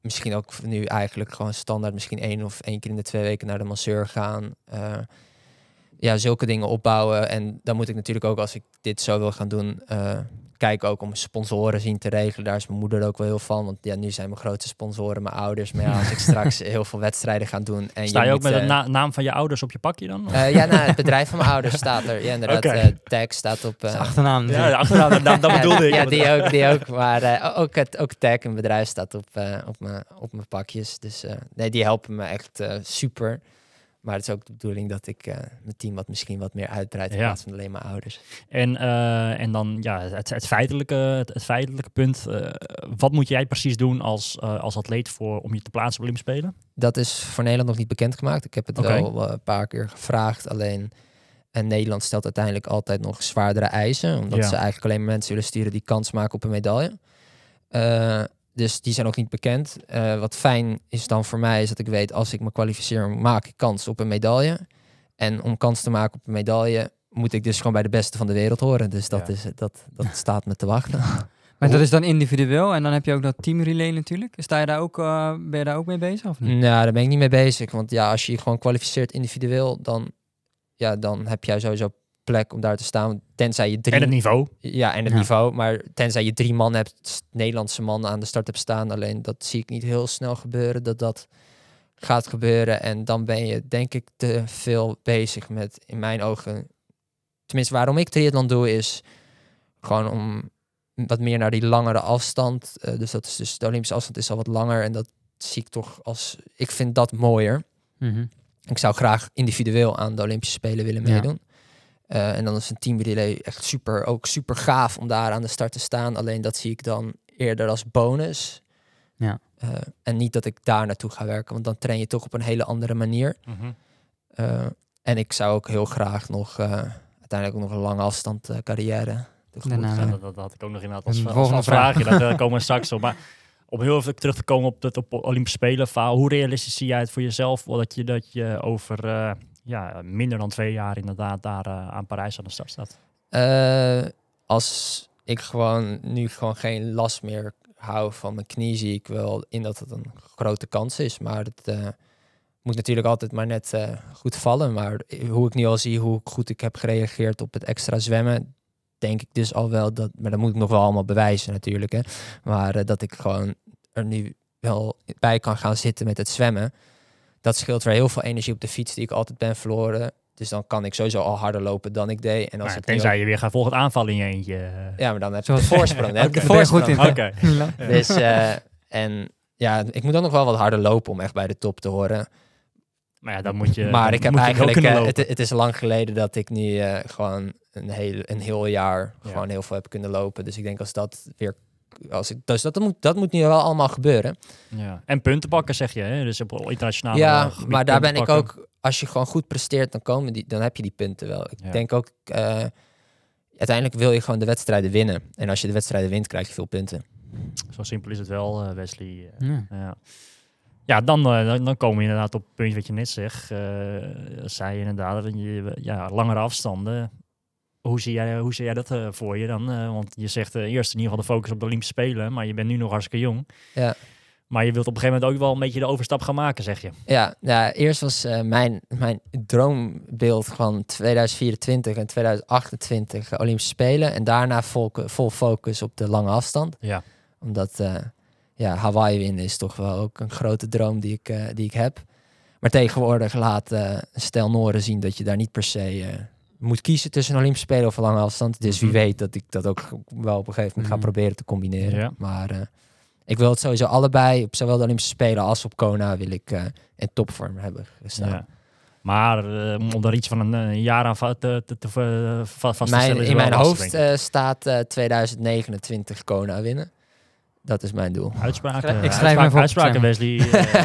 Speaker 5: misschien ook nu eigenlijk gewoon standaard, misschien één of één keer in de twee weken naar de masseur gaan. Ja, zulke dingen opbouwen. En dan moet ik natuurlijk ook, als ik dit zo wil gaan doen, kijken ook om sponsoren zien te regelen. Daar is mijn moeder ook wel heel van. Want ja, nu zijn mijn grootste sponsoren mijn ouders. Maar ja, als ik [LAUGHS] straks heel veel wedstrijden ga doen. En
Speaker 3: Sta je, ook
Speaker 5: moet,
Speaker 3: met de
Speaker 5: eh,
Speaker 3: na- naam van je ouders op je pakje dan?
Speaker 5: eh, ja, nou, het [LAUGHS] bedrijf van mijn ouders staat er. Ja, inderdaad.
Speaker 3: Oké.
Speaker 5: eh, tag staat op. Eh,
Speaker 1: achternaam
Speaker 3: ja, de achternaam, dat, dat [LAUGHS]
Speaker 5: ja,
Speaker 3: bedoelde ik.
Speaker 5: Ja, die ook, die ook. Maar eh, ook, het, ook tag, een bedrijf staat op, eh, op, mijn, op mijn pakjes. Dus eh, nee, die helpen me echt eh, super. Maar het is ook de bedoeling dat ik eh, mijn team wat misschien wat meer uitbreid in
Speaker 3: Ja.
Speaker 5: plaats van alleen mijn ouders.
Speaker 3: En, eh, en dan ja, het, het, feitelijke, het, het feitelijke punt. eh, wat moet jij precies doen als, als atleet voor, om je te plaatsen op Olympische Spelen?
Speaker 5: Dat is voor Nederland nog niet bekendgemaakt. Ik heb het
Speaker 3: Oké.
Speaker 5: wel een paar keer gevraagd. Alleen en Nederland stelt uiteindelijk altijd nog zwaardere eisen. Omdat
Speaker 3: Ja.
Speaker 5: ze eigenlijk alleen maar mensen willen sturen die kans maken op een medaille. Dus die zijn nog niet bekend. Eh, wat fijn is dan voor mij is dat ik weet als ik me kwalificeer, maak ik kans op een medaille. En om kans te maken op een medaille moet ik dus gewoon bij de beste van de wereld horen. Dus dat,
Speaker 3: Ja.
Speaker 5: is, dat, dat [LAUGHS] staat me te wachten.
Speaker 1: Maar [LAUGHS] dat is dan individueel en dan heb je ook dat teamrelay natuurlijk. Sta je daar ook, eh, ben je daar ook mee bezig of niet?
Speaker 5: Nou, daar ben ik niet mee bezig. Want ja, als je je gewoon kwalificeert individueel, dan, ja, dan heb jij sowieso plek om daar te staan. Tenzij je drie...
Speaker 3: En het niveau.
Speaker 5: Ja, en het
Speaker 1: Ja.
Speaker 5: niveau. Maar tenzij je drie man hebt, Nederlandse man aan de start hebt staan. Alleen dat zie ik niet heel snel gebeuren, dat dat gaat gebeuren. En dan ben je denk ik te veel bezig met, in mijn ogen... Tenminste, waarom ik triathlon doe, is gewoon om wat meer naar die langere afstand. eh, dus dat is dus de Olympische afstand is al wat langer. En dat zie ik toch als... Ik vind dat mooier.
Speaker 1: Mhm.
Speaker 5: Ik zou graag individueel aan de Olympische Spelen willen
Speaker 1: Ja.
Speaker 5: Eh, en dan is een teamrelay echt super, ook super gaaf om daar aan de start te staan. Alleen dat zie ik dan eerder als bonus.
Speaker 1: Ja.
Speaker 5: Eh, en niet dat ik daar naartoe ga werken, want dan train je toch op een hele andere manier. Eh, en ik zou ook heel graag nog eh, uiteindelijk ook nog een lange afstand eh, carrière
Speaker 1: Daarna.
Speaker 3: Ja, dat, dat had ik ook nog inderdaad als,
Speaker 1: Een
Speaker 3: als,
Speaker 1: volgende vraag.
Speaker 3: vraagje. Daar eh, [LAUGHS] komen we straks op. Maar om heel even terug te komen op het op Olympische Spelen. verhaal, Hoe realistisch zie jij het voor jezelf? Dat je, dat je over eh, ja, minder dan twee jaar inderdaad daar eh, aan Parijs aan de start staat.
Speaker 5: Eh, als ik gewoon nu gewoon geen last meer hou van mijn knie, zie ik wel in dat het een grote kans is. Maar het eh, moet natuurlijk altijd maar net goed vallen. Maar hoe ik nu al zie hoe goed ik heb gereageerd op het extra zwemmen, denk ik dus al wel dat. Maar dat moet ik nog wel allemaal bewijzen natuurlijk. Hè. Maar dat ik gewoon er nu wel bij kan gaan zitten met het zwemmen. Dat scheelt weer heel veel energie op de fiets die ik altijd ben verloren. Dus dan kan ik sowieso al harder lopen dan ik deed. En als
Speaker 3: Maar tenzij je weer gaat volgend aanvallen in je eentje.
Speaker 5: ja, maar dan heb je de voorsprong. Dan [LAUGHS] heb je de
Speaker 1: je goed
Speaker 5: voorsprong.
Speaker 1: in. [LAUGHS]
Speaker 5: Dus, eh, en ja, ik moet dan nog wel wat harder lopen om echt bij de top te horen.
Speaker 3: Maar ja, dan moet je.
Speaker 5: maar ik heb eigenlijk, eh, het, het is lang geleden dat ik nu eh, gewoon een heel, een heel jaar
Speaker 3: Ja.
Speaker 5: gewoon heel veel heb kunnen lopen. Dus ik denk als dat weer als ik, dus dat moet, dat moet nu wel allemaal gebeuren.
Speaker 3: Ja. En punten pakken, zeg je. Hè? Dus op internationale
Speaker 5: ja,
Speaker 3: gebied
Speaker 5: maar daar ben ik ook, als je gewoon goed presteert, dan, komen die, dan heb je die punten wel. Ik
Speaker 3: Ja.
Speaker 5: denk ook, eh, uiteindelijk wil je gewoon de wedstrijden winnen. En als je de wedstrijden wint, krijg je veel punten.
Speaker 3: Zo simpel is het wel, eh, Wesley. Eh,
Speaker 1: Ja.
Speaker 3: Ja, ja dan, dan, komen we inderdaad op het puntje wat je net zegt. eh zei je inderdaad, dat je, ja, langere afstanden. Hoe zie jij, hoe zie jij dat eh, voor je dan? Eh, want je zegt eh, eerst in ieder geval de focus op de Olympische Spelen, maar je bent nu nog hartstikke jong.
Speaker 5: Ja.
Speaker 3: Maar je wilt op een gegeven moment ook wel een beetje de overstap gaan maken, zeg je.
Speaker 5: Ja, ja eerst was mijn, mijn droombeeld van 2024 en 2028 Olympische Spelen. En daarna vol, vol focus op de lange afstand.
Speaker 3: Ja.
Speaker 5: Omdat ja, Hawaii winnen is toch wel ook een grote droom die ik, die ik heb. Maar tegenwoordig laat Stel Noren zien dat je daar niet per se moet kiezen tussen een Olympische Spelen of een lange afstand. Dus wie
Speaker 3: Mhm.
Speaker 5: weet dat ik dat ook wel op een gegeven moment ga
Speaker 1: Mhm.
Speaker 5: proberen te combineren.
Speaker 3: Ja.
Speaker 5: Maar eh, ik wil het sowieso allebei, op zowel de Olympische Spelen als op Kona, wil ik eh in topvorm hebben gestaan.
Speaker 3: Ja. Maar eh, om daar iets van een, jaar aan va- te, te, te, vast stellen
Speaker 5: in mijn hoofd staat eh 2029 Kona winnen. Dat is mijn doel.
Speaker 3: Uitspraken,
Speaker 1: Ik schrijf op,
Speaker 3: uitspraken, Wesley. [LAUGHS] eh,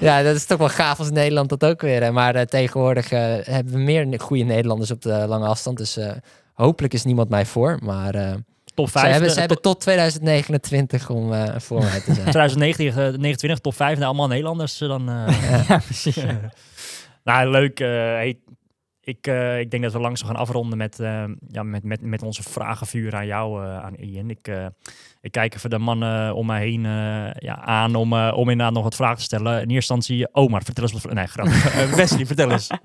Speaker 5: Ja, dat is toch wel gaaf als Nederland dat ook weer. Hè. Maar eh, tegenwoordig eh, hebben we meer goede Nederlanders op de lange afstand. Dus eh, hopelijk is niemand mij voor. Maar eh,
Speaker 3: top
Speaker 5: ze
Speaker 3: 5.
Speaker 5: hebben, ze hebben tot 2029 om voor mij te zijn. [LAUGHS]
Speaker 3: 2019, eh, 29, top 5. Nou, allemaal Nederlanders dan. eh. [LAUGHS]
Speaker 1: ja, precies.
Speaker 3: nou, leuk. eh, hey, ik, eh, ik denk dat we langzaam gaan afronden met, eh, ja, met, met, met onze vragenvuur aan jou, eh, aan Ian. Ik, eh, ik kijk even de mannen om mij heen eh, ja, aan om, om inderdaad nog wat vragen te stellen. In eerste instantie, Omar, vertel eens wat... Nee, grappig. [LAUGHS] Eh, Wesley, vertel eens. [LAUGHS]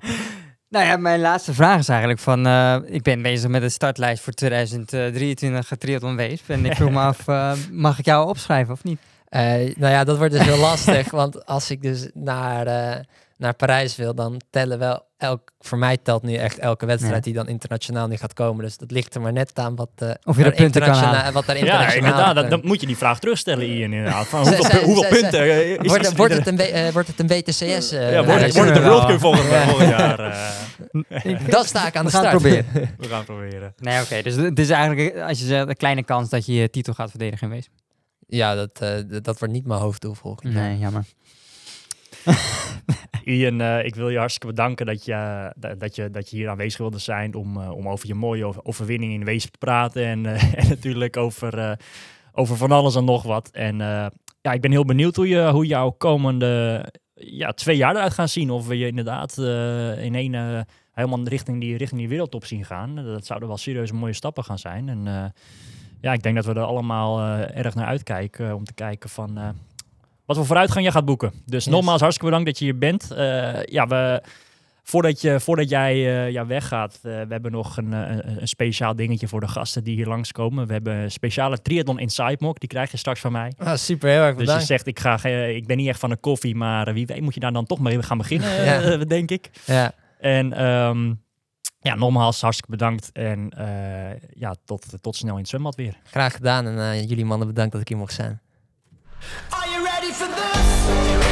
Speaker 1: Nou ja, mijn laatste vraag is eigenlijk van... eh, ik ben bezig met de startlijst voor 2023 triathlon Weesp. En ik vroeg me af, [LAUGHS] mag ik jou opschrijven of niet?
Speaker 5: Eh, nou ja, dat wordt dus heel lastig. Want als ik dus naar, eh, naar Parijs wil, dan tellen wel elk... Voor mij telt nu echt elke wedstrijd
Speaker 1: Ja.
Speaker 5: die dan internationaal niet gaat komen. Dus dat ligt er maar net aan wat, eh,
Speaker 1: Of je er punten kan halen.
Speaker 5: Wat er
Speaker 3: Ja,
Speaker 5: internationaal...
Speaker 3: inderdaad. Dan, dan moet je die vraag terugstellen, Ian. Inderdaad. Van hoeveel,
Speaker 5: zij-
Speaker 3: pu- hoeveel
Speaker 5: zij-
Speaker 3: punten eh, is,
Speaker 5: Wordt, het een, eh, wordt het een WTCS? eh,
Speaker 3: ja, wordt, het- wordt het de
Speaker 1: wel.
Speaker 3: World Cup volgend,
Speaker 5: Ja.
Speaker 3: volgend jaar? eh, [LAUGHS]
Speaker 5: Dan sta ik aan de
Speaker 1: We gaan
Speaker 5: start.
Speaker 1: het proberen. [LAUGHS]
Speaker 3: we gaan het proberen.
Speaker 1: Nee, oké. dus het is eigenlijk, als je zegt, een kleine kans dat je je titel gaat verdedigen in Weesp.
Speaker 5: Ja, dat, eh, dat wordt niet mijn hoofddoel volgend jaar.
Speaker 1: Nee, jammer. [LAUGHS]
Speaker 3: Ian, eh, ik wil je hartstikke bedanken dat je, dat, dat je, dat je hier aanwezig wilde zijn om, eh, om over je mooie over- overwinning in Weesp te praten. En, eh, [LAUGHS] en natuurlijk over, eh, over van alles en nog wat. En eh, ja, ik ben heel benieuwd hoe, je, hoe jouw komende ja, twee jaar eruit gaan zien. Of we je inderdaad eh, in één eh, helemaal richting die, richting die wereldtop zien gaan. Dat zouden wel serieus mooie stappen gaan zijn. En eh, ja, ik denk dat we er allemaal eh, erg naar uitkijken om te kijken van... wat voor vooruitgang jij gaat boeken. Dus
Speaker 5: Yes.
Speaker 3: nogmaals, hartstikke bedankt dat je hier bent. Eh, ja, we, voordat, je, voordat jij eh, ja, weggaat, eh, we hebben nog een, een, een speciaal dingetje voor de gasten die hier langskomen. We hebben een speciale triathlon Inside Mock, die krijg je straks van mij.
Speaker 5: Ah, super, heel erg
Speaker 3: Dus je
Speaker 5: bedankt.
Speaker 3: zegt, ik, ga, ik ben niet echt van de koffie, maar wie weet moet je daar dan toch mee gaan beginnen,
Speaker 5: Ja. [LAUGHS]
Speaker 3: denk ik.
Speaker 5: Ja,
Speaker 3: En ehm, ja, nogmaals, hartstikke bedankt. En ja, tot, tot snel in het zwembad weer.
Speaker 5: graag gedaan. En jullie mannen bedankt dat ik hier mocht zijn.
Speaker 2: Are you ready for this?